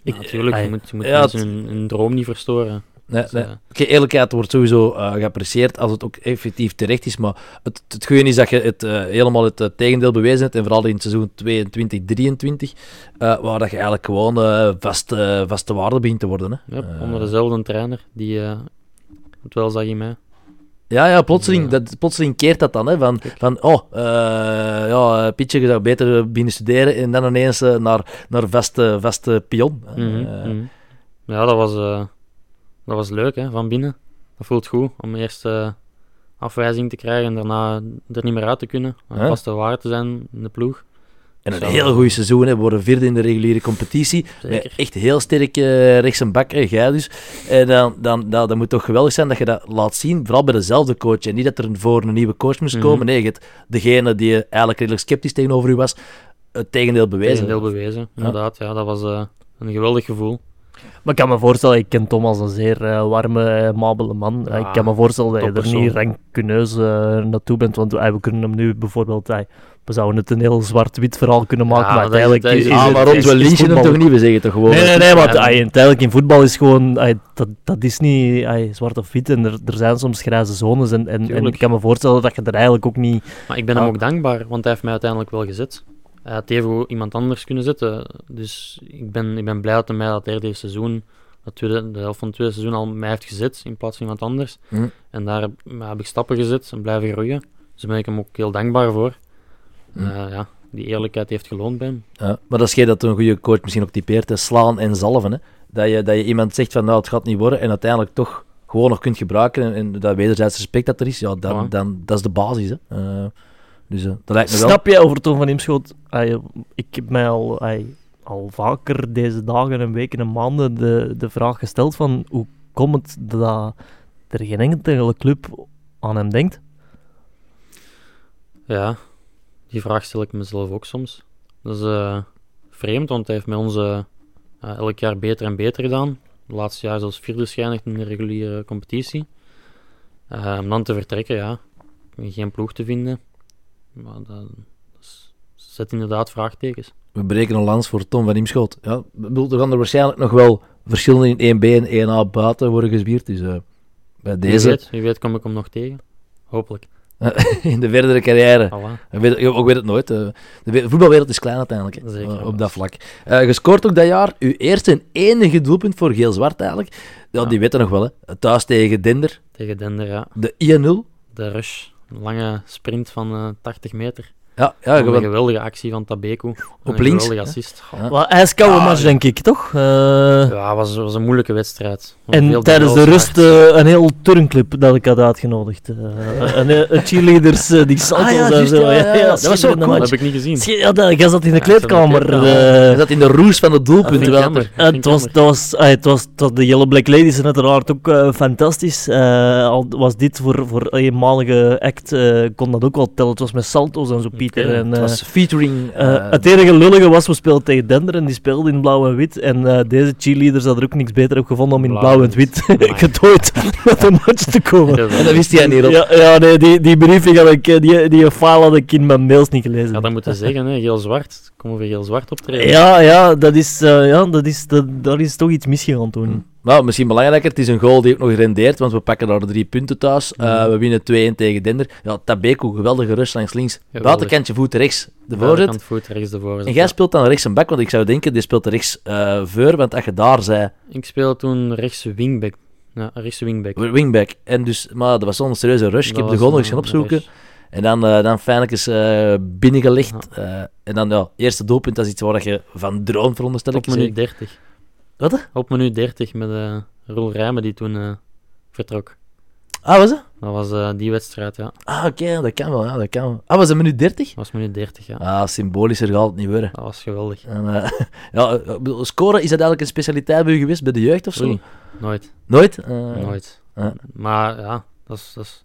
Natuurlijk, je moet, je moet Ja, mensen het- hun, hun droom niet verstoren. Nee, Dus, nee. Oké, eerlijkheid wordt sowieso eh, geapprecieerd als het ook effectief terecht is. Maar het, het goede is dat je het, eh, helemaal het tegendeel bewezen hebt. En vooral in het seizoen 22, 23. eh, waar dat je eigenlijk gewoon eh, vaste, vaste waarde begint te worden. Hè. onder dezelfde trainer die het wel zag in mij. Ja, ja plotseling. Dat, plotseling keert dat dan. Hè, van, van, oh, eh, ja, Pietje, je zou beter binnen studeren. En dan ineens naar, naar vaste, vaste pion. Mhm, mhm. Ja, dat was, dat was leuk hè, van binnen. Dat voelt goed om eerst eh, afwijzing te krijgen en daarna er niet meer uit te kunnen. Een Ja. vaste waarde te zijn in de ploeg. En een heel goed seizoen. Hè. We worden vierde in de reguliere competitie. Met echt heel sterk eh, rechts en bak, jij dus. En dan, dan, dan, dat moet toch geweldig zijn dat je dat laat zien, vooral bij dezelfde coach. En niet dat er voor een nieuwe coach moest Mhm. komen. Nee, je hebt degene die eigenlijk redelijk sceptisch tegenover u was, het tegendeel bewezen. Tegendeel bewezen, inderdaad. Ja, dat was eh, een geweldig gevoel. Maar ik kan me voorstellen, ik ken Tom als een zeer eh, warme, eh, mabele man. Ja, ik kan me voorstellen dat je er niet rancuneus eh, naartoe bent, want eh, we kunnen hem nu bijvoorbeeld... eh, we zouden het een heel zwart-wit verhaal kunnen maken, Ja, maar uiteindelijk is- is, Ah, maar rond we liegen hem toch niet? We zeggen toch gewoon... Nee, nee, nee, want ah, uiteindelijk in voetbal is gewoon, ah, dat, dat is niet ah, zwart of wit en er, er zijn soms grijze zones en, en, ik kan me voorstellen dat je er eigenlijk ook niet... Maar ik ben hem Ah. ook dankbaar, want hij heeft mij uiteindelijk wel gezet. Hij had even iemand anders kunnen zetten. Dus ik ben, ik ben blij dat hij mij dat derde seizoen, dat tweede, de helft van het tweede seizoen, al mij heeft gezet in plaats van iemand anders. Hm. En daar heb, heb ik stappen gezet en blijven groeien. Dus daar ben ik hem ook heel dankbaar voor. Hm. Eh, ja, die eerlijkheid heeft geloond bij hem. Ja, maar dat is geen dat een goede coach misschien ook typeert, hè. slaan en zalven. Hè. Dat, je, dat je iemand zegt van nou, het gaat niet worden en uiteindelijk toch gewoon nog kunt gebruiken en, en dat wederzijds respect dat er is, ja, dan, Ja. dan, dat is de basis. Hè. Eh, dus dat lijkt me wel... Snap je over Toon van Imschoot? Ah, ik heb mij al, al vaker deze dagen en weken en maanden de, de vraag gesteld van hoe komt het dat er geen enkele club aan hem denkt? Ja, die vraag stel ik mezelf ook soms. Dat is eh, vreemd, want hij heeft met ons eh, elk jaar beter en beter gedaan. De laatste jaar zelfs vierde schijnig in de reguliere competitie. Om dan te vertrekken, ja, geen ploeg te vinden. Maar dat, zet inderdaad vraagtekens. We breken een lans voor Tom van Imschot. Ja, bedoel, er gaan er waarschijnlijk nog wel verschillen in 1B en 1A buiten worden gezwierd. Dus eh, bij Wie deze, weet, wie weet kom ik hem nog tegen. Hopelijk. *laughs* in de verdere carrière. Ik weet, ik weet het nooit. eh. de we- voetbalwereld is klein uiteindelijk, Zeker, op dat vlak. Je scoort ook dat jaar uw eerste en enige doelpunt voor Geel-Zwart eigenlijk. Ja, Ja. die weten nog wel. Hè. Thuis tegen Dender, Tegen Dender, ja. de 1-0. De rush. Een lange sprint van eh 80 meter. Ja, ja een geweldige actie van Tabeku. Op een links, geweldige assist. Ja. Wel, ijskoude Ah, match, denk ik, toch? Eh, Ja, het was, was een moeilijke wedstrijd. en tijdens de rust eh, een heel turnclub dat ik had uitgenodigd. En cheerleaders die salto's Ah, ja, en zo. ja, ja, ja. Dat was zo cool. Dat heb ik niet gezien. Zie- Ja, dat, jij zat in de kleedkamer. kleedkamer. eh, je zat in de roes van het Dat doelpunt. vind het, was, was, ah, het, was, het was de Yellow Black Ladies uiteraard ook fantastisch. Eh, al was dit voor, voor een eenmalige act, eh, kon dat ook wel tellen. Het was met salto's en zo, Pieter. Oké, en, Het eh, was featuring... eh, eh, het enige lullige was, we speelden tegen Dender en die speelde in blauw en wit. En eh, deze cheerleaders hadden er ook niks beter op gevonden om in Blauw blauw en wit *laughs* getooid met een match te komen. en dat wist hij niet op. Ja, ja nee, die, die briefing had ik, die, die file had ik in mijn mails niet gelezen. Ja, dat moet je zeggen, hè. Geel-zwart. Komen we geel-zwart optreden? Ja, ja, dat is, eh, ja dat is, dat, daar is toch iets misgegaan toen. Nou, misschien belangrijker, het is een goal die ook nog rendeert, want we pakken daar de drie punten thuis. Eh, we winnen 2-1 tegen Dender. Ja, Tabeku, geweldige rust langs links. Geweldig. Buitenkantje voet rechts, de voorzet. Voet, rechts de voorzet. En jij speelt dan rechts een bak, want ik zou denken, die speelt rechts eh voor, want als je daar zei, Ik speelde toen rechts wingback. Ja, rechts wingback. wingback. En dus, maar dat was zo'n serieuze rush. ik heb de goal nog eens gaan opzoeken. En dan, eh dan fijnlijkjes eh binnengelegd. Eh, en dan, ja, eerste doelpunt, dat is iets waar je van droomt, veronderstel ik. Op minuut 30. Wat? Op minuut 30 met eh Roel Rijmen die toen eh, vertrok. Ah, was het? Dat was eh, die wedstrijd, ja. Ah, oké, dat kan wel, ja, dat kan wel. Ah, was het minuut 30? Dat was minuut 30, ja. Ah, symbolischer gaat het niet worden. Dat was geweldig. En, *laughs* ja, scoren, is dat eigenlijk een specialiteit bij u geweest, bij de jeugd of zo? Oei, nooit. Nooit? Nooit. Maar ja, dat is... Dat is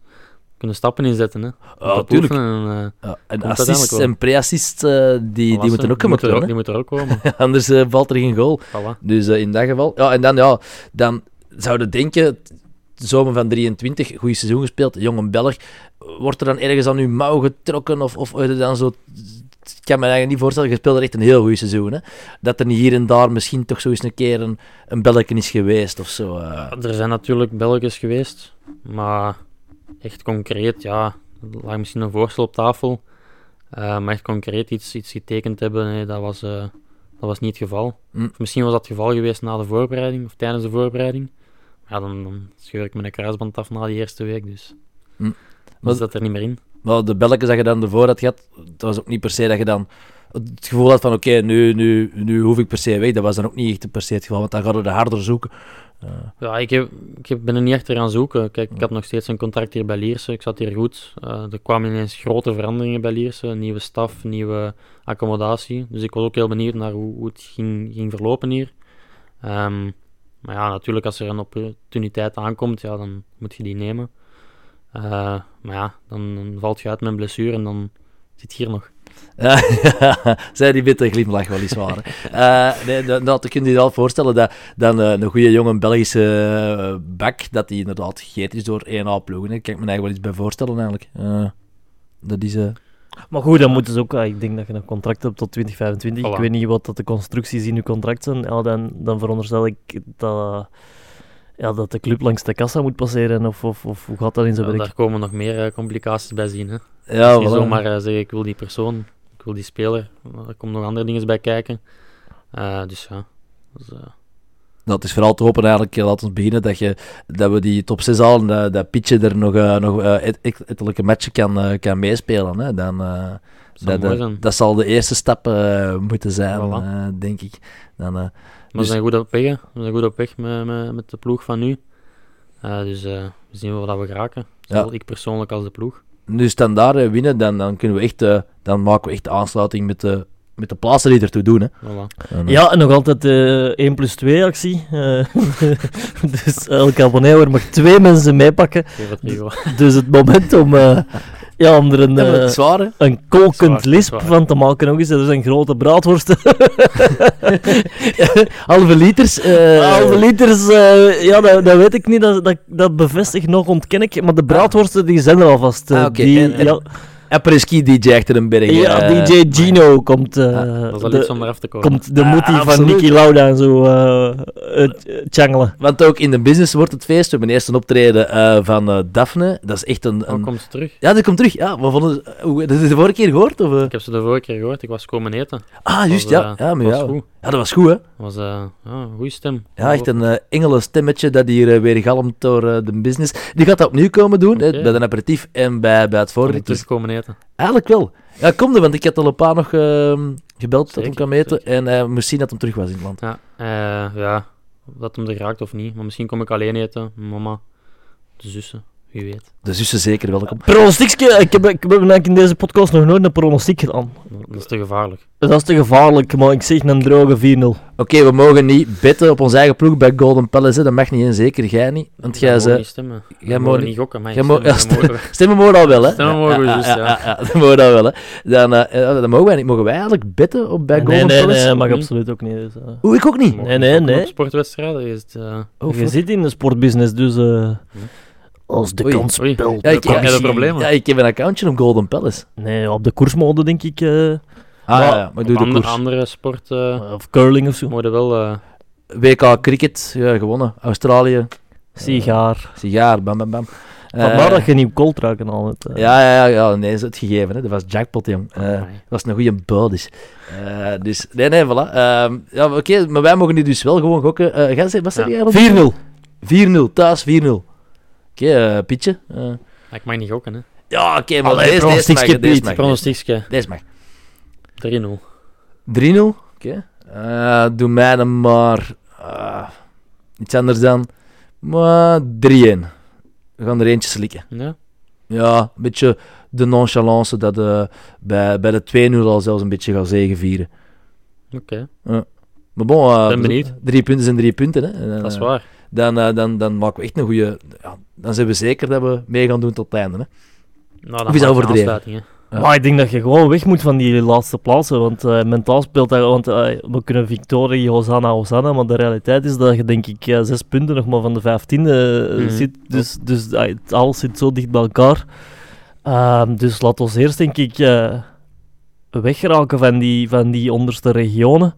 kunnen stappen inzetten, hè. Ja, Dat tuurlijk. oefenen En, eh, Ja, en wel. en pre-assists, eh, die, die moeten er. ook komen Die moeten er ook *laughs* komen. Anders eh, valt er geen goal. Voilà. Dus in dat geval... Ja, en dan, ja, dan zouden denken... Zomer van 23, goed seizoen gespeeld, jonge Belg. Wordt er dan ergens aan uw mouw getrokken? Of, of er dan zo... Ik kan me eigenlijk niet voorstellen, je speelde echt een heel goed seizoen. Hè? Dat er hier en daar misschien toch zo eens een keer een, een Belgen is geweest of zo. Er zijn natuurlijk Belgisch geweest, maar echt concreet, ja, er lag misschien een voorstel op tafel. Eh, maar echt concreet iets, iets getekend hebben, nee, dat, was, eh, dat was niet het geval. Of misschien was dat het geval geweest na de voorbereiding of tijdens de voorbereiding. Ja, dan, dan scheur ik mijn kruisband af na die eerste week, dus Maar- zit dat er niet meer in. Maar de Belgen dat je dan ervoor had gehad, dat was ook niet per se dat je dan het gevoel had van oké, nu, nu, nu hoef ik per se weg. Dat was dan ook niet echt per se het geval, want dan gaan we er harder zoeken. Ja, ik, heb, ik ben er niet echt aan zoeken. Kijk, ik had nog steeds een contract hier bij Lierse. Ik zat hier goed. Eh, er kwamen ineens grote veranderingen bij Lierse. Nieuwe staf, nieuwe accommodatie. Dus ik was ook heel benieuwd naar hoe, hoe het ging, ging verlopen hier. Ehm, maar ja, natuurlijk als er een opportuniteit aankomt, ja, dan moet je die nemen. Eh, maar ja, dan, dan valt je uit met een blessure en dan zit je hier nog. Ja, *laughs* zij die bitter glimlach weliswaar. hè. Eh nee, dat, dat kun je je al voorstellen dat dan eh, een goede jonge Belgische eh, bak, dat die inderdaad gegeten is door 1A ploegen. hè. Kan ik me eigenlijk wel iets bij voorstellen eigenlijk. Eh, dat is... eh, Maar goed, dan moeten ze ook... ah, Ik denk dat je een contract hebt tot 2025. Ik weet niet wat dat de constructies in je contract zijn. Ja, dan, dan veronderstel ik dat, ja, dat de club langs de kassa moet passeren. Of, of, of hoe gaat dat in zijn Ja, werk? daar komen nog meer eh, complicaties bij zien. Hè. ja, niet voilà. zomaar eh, zeggen ik wil die persoon, ik wil die speler. Er komen nog andere dingen bij kijken. Eh, dus ja. Dus, eh, Dat is vooral te hopen eigenlijk, laten we beginnen, dat, je, dat we die top 6 halen, dat, dat Pietje er nog, eh, nog et- et- ettelijke matchen kan, kan meespelen. Hè. Dan, eh, dat, dat, dat zal de eerste stap moeten zijn, Voilà. eh, denk ik. Dan, eh, dus- we zijn goed op weg. hè. We zijn goed op weg met, met, met de ploeg van nu. Eh, dus eh, we zien wel dat we geraken. Zowel ik persoonlijk als de ploeg. nu standaard eh, winnen, dan, dan, kunnen we echt, eh, dan maken we echt de aansluiting met de, met de plaatsen die ertoe doen. Hè. Voilà. En, Ja, en nog altijd de 1 plus 2 actie. Eh, *laughs* dus elke abonnee mag twee mensen meepakken. Geef het Rigo. Dus het moment om, eh, ja, om er een, ja, maar het eh, is een kolkend Zwaar, is lisp van te maken nog eens. Dat zijn grote braadworsten. *laughs* Halve liters. eh, Halve liters, eh, ja, dat, dat weet ik niet. Dat, dat, dat bevestig nog, ontken ik. Maar de braadworsten die zijn er alvast. Ah, oké. die, En- en- ja, Apres-ski DJ achter een berg. ja, eh, DJ Gino komt. eh, Dat is al de- iets om eraf te komen. komt de Ah, moetie van. Nicky Lauda en zo changelen. Want ook in de business wordt het feest. We hebben eerst een optreden eh, van Daphne. Dat is echt een... Oh, een... komt ze terug? Ja, die komt terug. Ja, we vonden... Hoe, dat is de vorige keer gehoord? Of, eh? Ik heb ze de vorige keer gehoord. Ik was komen eten. Ah, juist, Was, ja. Ja, maar was ja. goed. Ja, dat was goed, hè? Dat was eh, ja, een goede stem. Ja, echt een uh, engelen stemmetje dat hier uh, weer galmt door de business. Die gaat dat opnieuw komen doen, okay. hè, bij de aperitief en bij, bij het voorlicht. Dus komen eten. Eigenlijk wel. Ja, kom er, want ik had al een paar nog ehm, gebeld zeker, dat hij kwam eten. Zeker. En hij moest zien dat hij terug was in het land. Ja, ja, dat hem er raakt of niet. Maar misschien kom ik alleen eten. Mama, de zussen. Wie weet. De zussen zeker welkom. Pronostiekje, ik heb, ik heb in deze podcast nog nooit een pronostiek gedaan. Dat is te gevaarlijk. Dat is te gevaarlijk, maar ik zeg een droge 4-0. Oké, okay, we mogen niet bitten op onze eigen ploeg bij Golden Palace. Dat mag niet en zeker jij niet. Want jij ze. niet stemmen. Jij mag niet gokken. Maar stemmen, ja, stemmen, stemmen mogen al wel, hè? Stemmen mogen we ja, dus, ja. ja, ja dat mogen dat wel, hè? Dan, uh, dan mogen wij niet. Mogen wij eigenlijk bitten op bij nee, Golden nee, Palace? Nee, dat mag absoluut ook niet. Dus, uh... Oeh, ik ook niet. Nee, nee, nee. Op sportwedstrijden is het. Uh... Oh, je zit in de sportbusiness, dus. Uh... Als de Oei. kans Oei. speelt. Ja, ik, Heb je ja, ik heb een accountje op Golden Palace. Nee, op de koersmode denk ik. Uh, Ah, ja, ja, maar ik doe de andere, koers. andere sport uh, of curling of zo. wel. Uh, WK cricket, ja, gewonnen. Australië, Sigaar. sigaar, bam, bam, bam. Vandaar Eh, dat je niet cold raken al het. uh. Ja, ja, ja, ja, nee, is het gegeven. Hè. Dat was jackpot, jong. Eh, dat was een goede bodis. Eh dus, nee, nee, voilà. Ehm, ja, oké, maar wij mogen nu dus wel gewoon gokken. Eh ze, wat zeg Ja. jij eigenlijk? 4-0. 4-0, thuis 4-0. Oké, eh, Pietje. Eh, ja, ik mag niet gokken, hè. ja, oké, maar Allee, deze, deze mag, deze mag. Pronostiekje Deze mag. 3-0. 3-0, oké. Eh, doe mij dan maar iets anders dan. Maar 3-1. We gaan er eentje slikken. Ja? Ja, een beetje de nonchalance dat eh, bij, bij de 2-0 al zelfs een beetje gaat zegenvieren. Oké, Maar bon, Ben benieuwd. drie punten zijn drie punten. Hè. En, dat is waar. Dan, eh, dan, dan maken we echt een goede. Ja, dan zijn we zeker dat we mee gaan doen tot het einde. Hè. Nou, Of is dat overdreven? Ja. Maar ik denk dat je gewoon weg moet van die laatste plaatsen. Want eh, mentaal speelt dat. Want eh, we kunnen Victorie, Hosanna, Hosanna. Maar de realiteit is dat je, denk ik, zes punten nog maar van de vijftiende Mhm. zit. Dus, dus het- alles zit zo dicht bij elkaar. Ehm, dus laat ons eerst, denk ik, eh weggeraken van die, van die onderste regionen.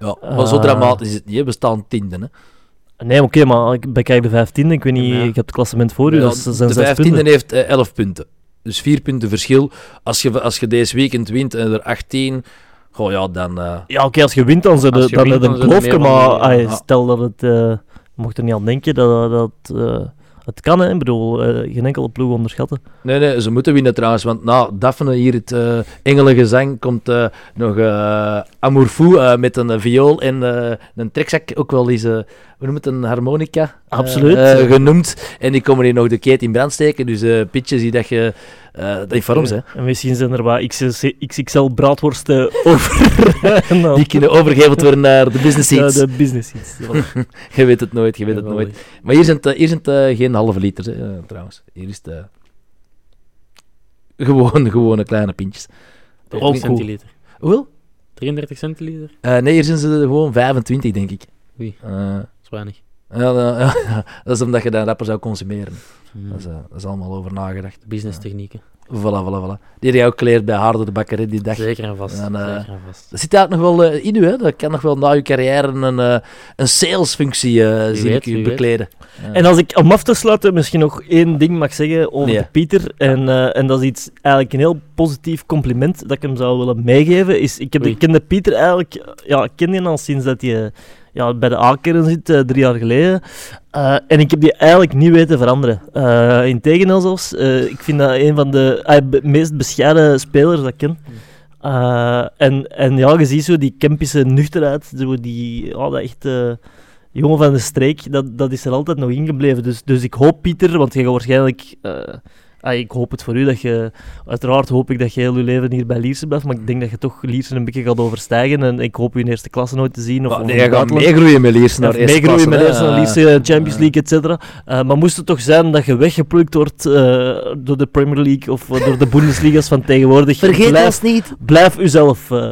Ja, maar zo dramatisch is het niet. hè. We staan tiende. Hè. Nee, oké, maar ik bekijk de vijftiende. Ik weet niet, Ja. ik heb het klassement voor u. Ja, dat zijn de zes vijftiende punten. heeft eh, 11 punten. Dus 4 punten verschil. Als je, als je deze weekend wint en er 18. Goh, ja, dan. eh, Ja, oké, als je wint, dan zit het een kloofje. Maar stel dat het... eh mocht er niet aan denken dat dat... eh, het kan, hè. Ik bedoel, eh, geen enkele ploeg onderschatten. Nee, nee, ze moeten winnen trouwens. Want na Daphne hier het eh engelengezang komt eh, nog Amour Fou eh, met een viool en een trekzak. Ook wel eens, hoe noem het, een harmonica Absoluut. genoemd. En die komen hier nog de keet in brand steken. Dus Pietje, zie dat je eh dat in vorm bent. En misschien zijn er wat XXL, XXL braadworsten *laughs* over. Die kunnen overgeheveld worden naar de business Ja, seats. de business seats. Ja. *laughs* Je weet het nooit, je weet het nooit. Maar hier zijn het, eh, hier zijn het eh, geen halve liters, hè, trouwens. Hier is het *laughs* gewoon, gewone kleine pintjes. 30 cool. centiliter. Hoeveel? 33 centiliter? Eh, nee, hier zijn ze gewoon 25, denk ik. Oei. Eh, Dat is weinig. Ja, *laughs* dat is omdat je dat rapper zou consumeren. Hmm. Dat, is, eh, dat is allemaal over nagedacht. Business technieken. Voilà, voilà, voilà. Die heb jij ook geleerd bij Harder de Bakker die dag. Zeker en vast. En, eh, Zeker en vast. Dat zit eigenlijk nog wel eh, in u, hè? Dat kan nog wel na uw carrière een, eh, een salesfunctie eh zien weet, ik u bekleden. Ja. En als ik om af te sluiten misschien nog één ding mag zeggen over Pieter. En, eh, en dat is iets, eigenlijk een heel positief compliment dat ik hem zou willen meegeven. Is, ik, heb, ik ken de Pieter eigenlijk, ja, ik ken die al sinds dat hij ja, bij de A-kern zit, eh, drie jaar geleden. Eh, en ik heb die eigenlijk niet weten veranderen. Eh Integendeel zelfs. Ik vind dat een van de meest bescheiden spelers dat ik ken. En, en ja, je ziet zo die Kempische nuchterheid, zo die, ja, dat echt jongen van de streek, dat, dat is er altijd nog ingebleven. Dus, dus ik hoop, Pieter, want je gaat waarschijnlijk... eh, ah, ik hoop het voor u, dat je... Uiteraard hoop ik dat je heel je leven hier bij Lierse blijft, maar ik denk dat je toch Lierse een beetje gaat overstijgen. En ik hoop u in eerste klasse nooit te zien. Of, Maar nee, je gaat meegroeien met Lierse naar eerste meegroeien klasse, met eerste naar Eh, Lierse, Champions League, et cetera. Eh, maar moest het toch zijn dat je weggeplukt wordt eh, door de Premier League of eh, door de Bundesliga's van tegenwoordig? *laughs* Vergeet blijf, ons niet. blijf uzelf. eh.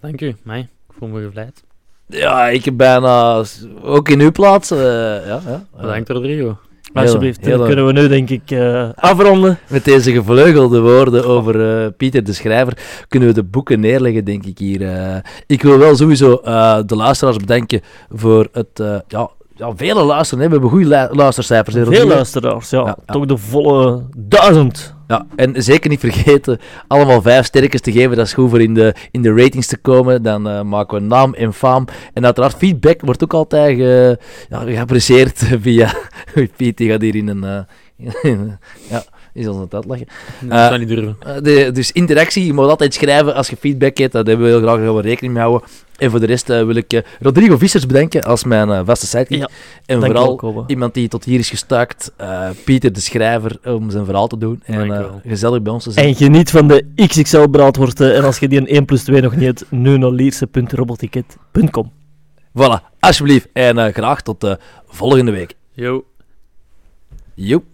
Dank u, mij. Ik voel me gevleid. Ja, ik heb bijna ook in uw plaats. eh, ja, ja. Bedankt, Rodrigo. Alsjeblieft, hele- dan kunnen we nu denk ik eh, afronden. Met deze gevleugelde woorden over eh, Pieter de Schrijver kunnen we de boeken neerleggen, denk ik hier. eh. ik wil wel sowieso de luisteraars bedanken voor het... ja, ja, vele luisteren. Hè. We hebben goede lu- luistercijfers. Veel luisteraars, ja. Ja, ja. Toch de volle duizend. Ja, en zeker niet vergeten, allemaal vijf sterkjes te geven. Dat is goed voor in de, in de ratings te komen. Dan eh, maken we naam en faam. En uiteraard, feedback wordt ook altijd ge, ja, geapprecieerd *laughs* via... *laughs* Piet, die gaat hier in een... eh, *laughs* ja, is ons aan het uitleggen. Dat Eh, zou niet durven. De, dus interactie, je moet altijd schrijven als je feedback hebt. Dat hebben we heel graag daar rekening mee houden. En voor de rest eh, wil ik eh, Rodrigo Vissers bedenken als mijn eh, vaste sidekick. Ja, en vooral iemand die tot hier is gestuikt. eh, Pieter de schrijver, om zijn verhaal te doen. En eh, gezellig bij ons te zijn. En geniet van de XXL braadworsten. En als je die een 1 plus 2 nog niet hebt, nu naar. Voilà, alsjeblieft. En eh, graag tot de volgende week. Yo. Joep.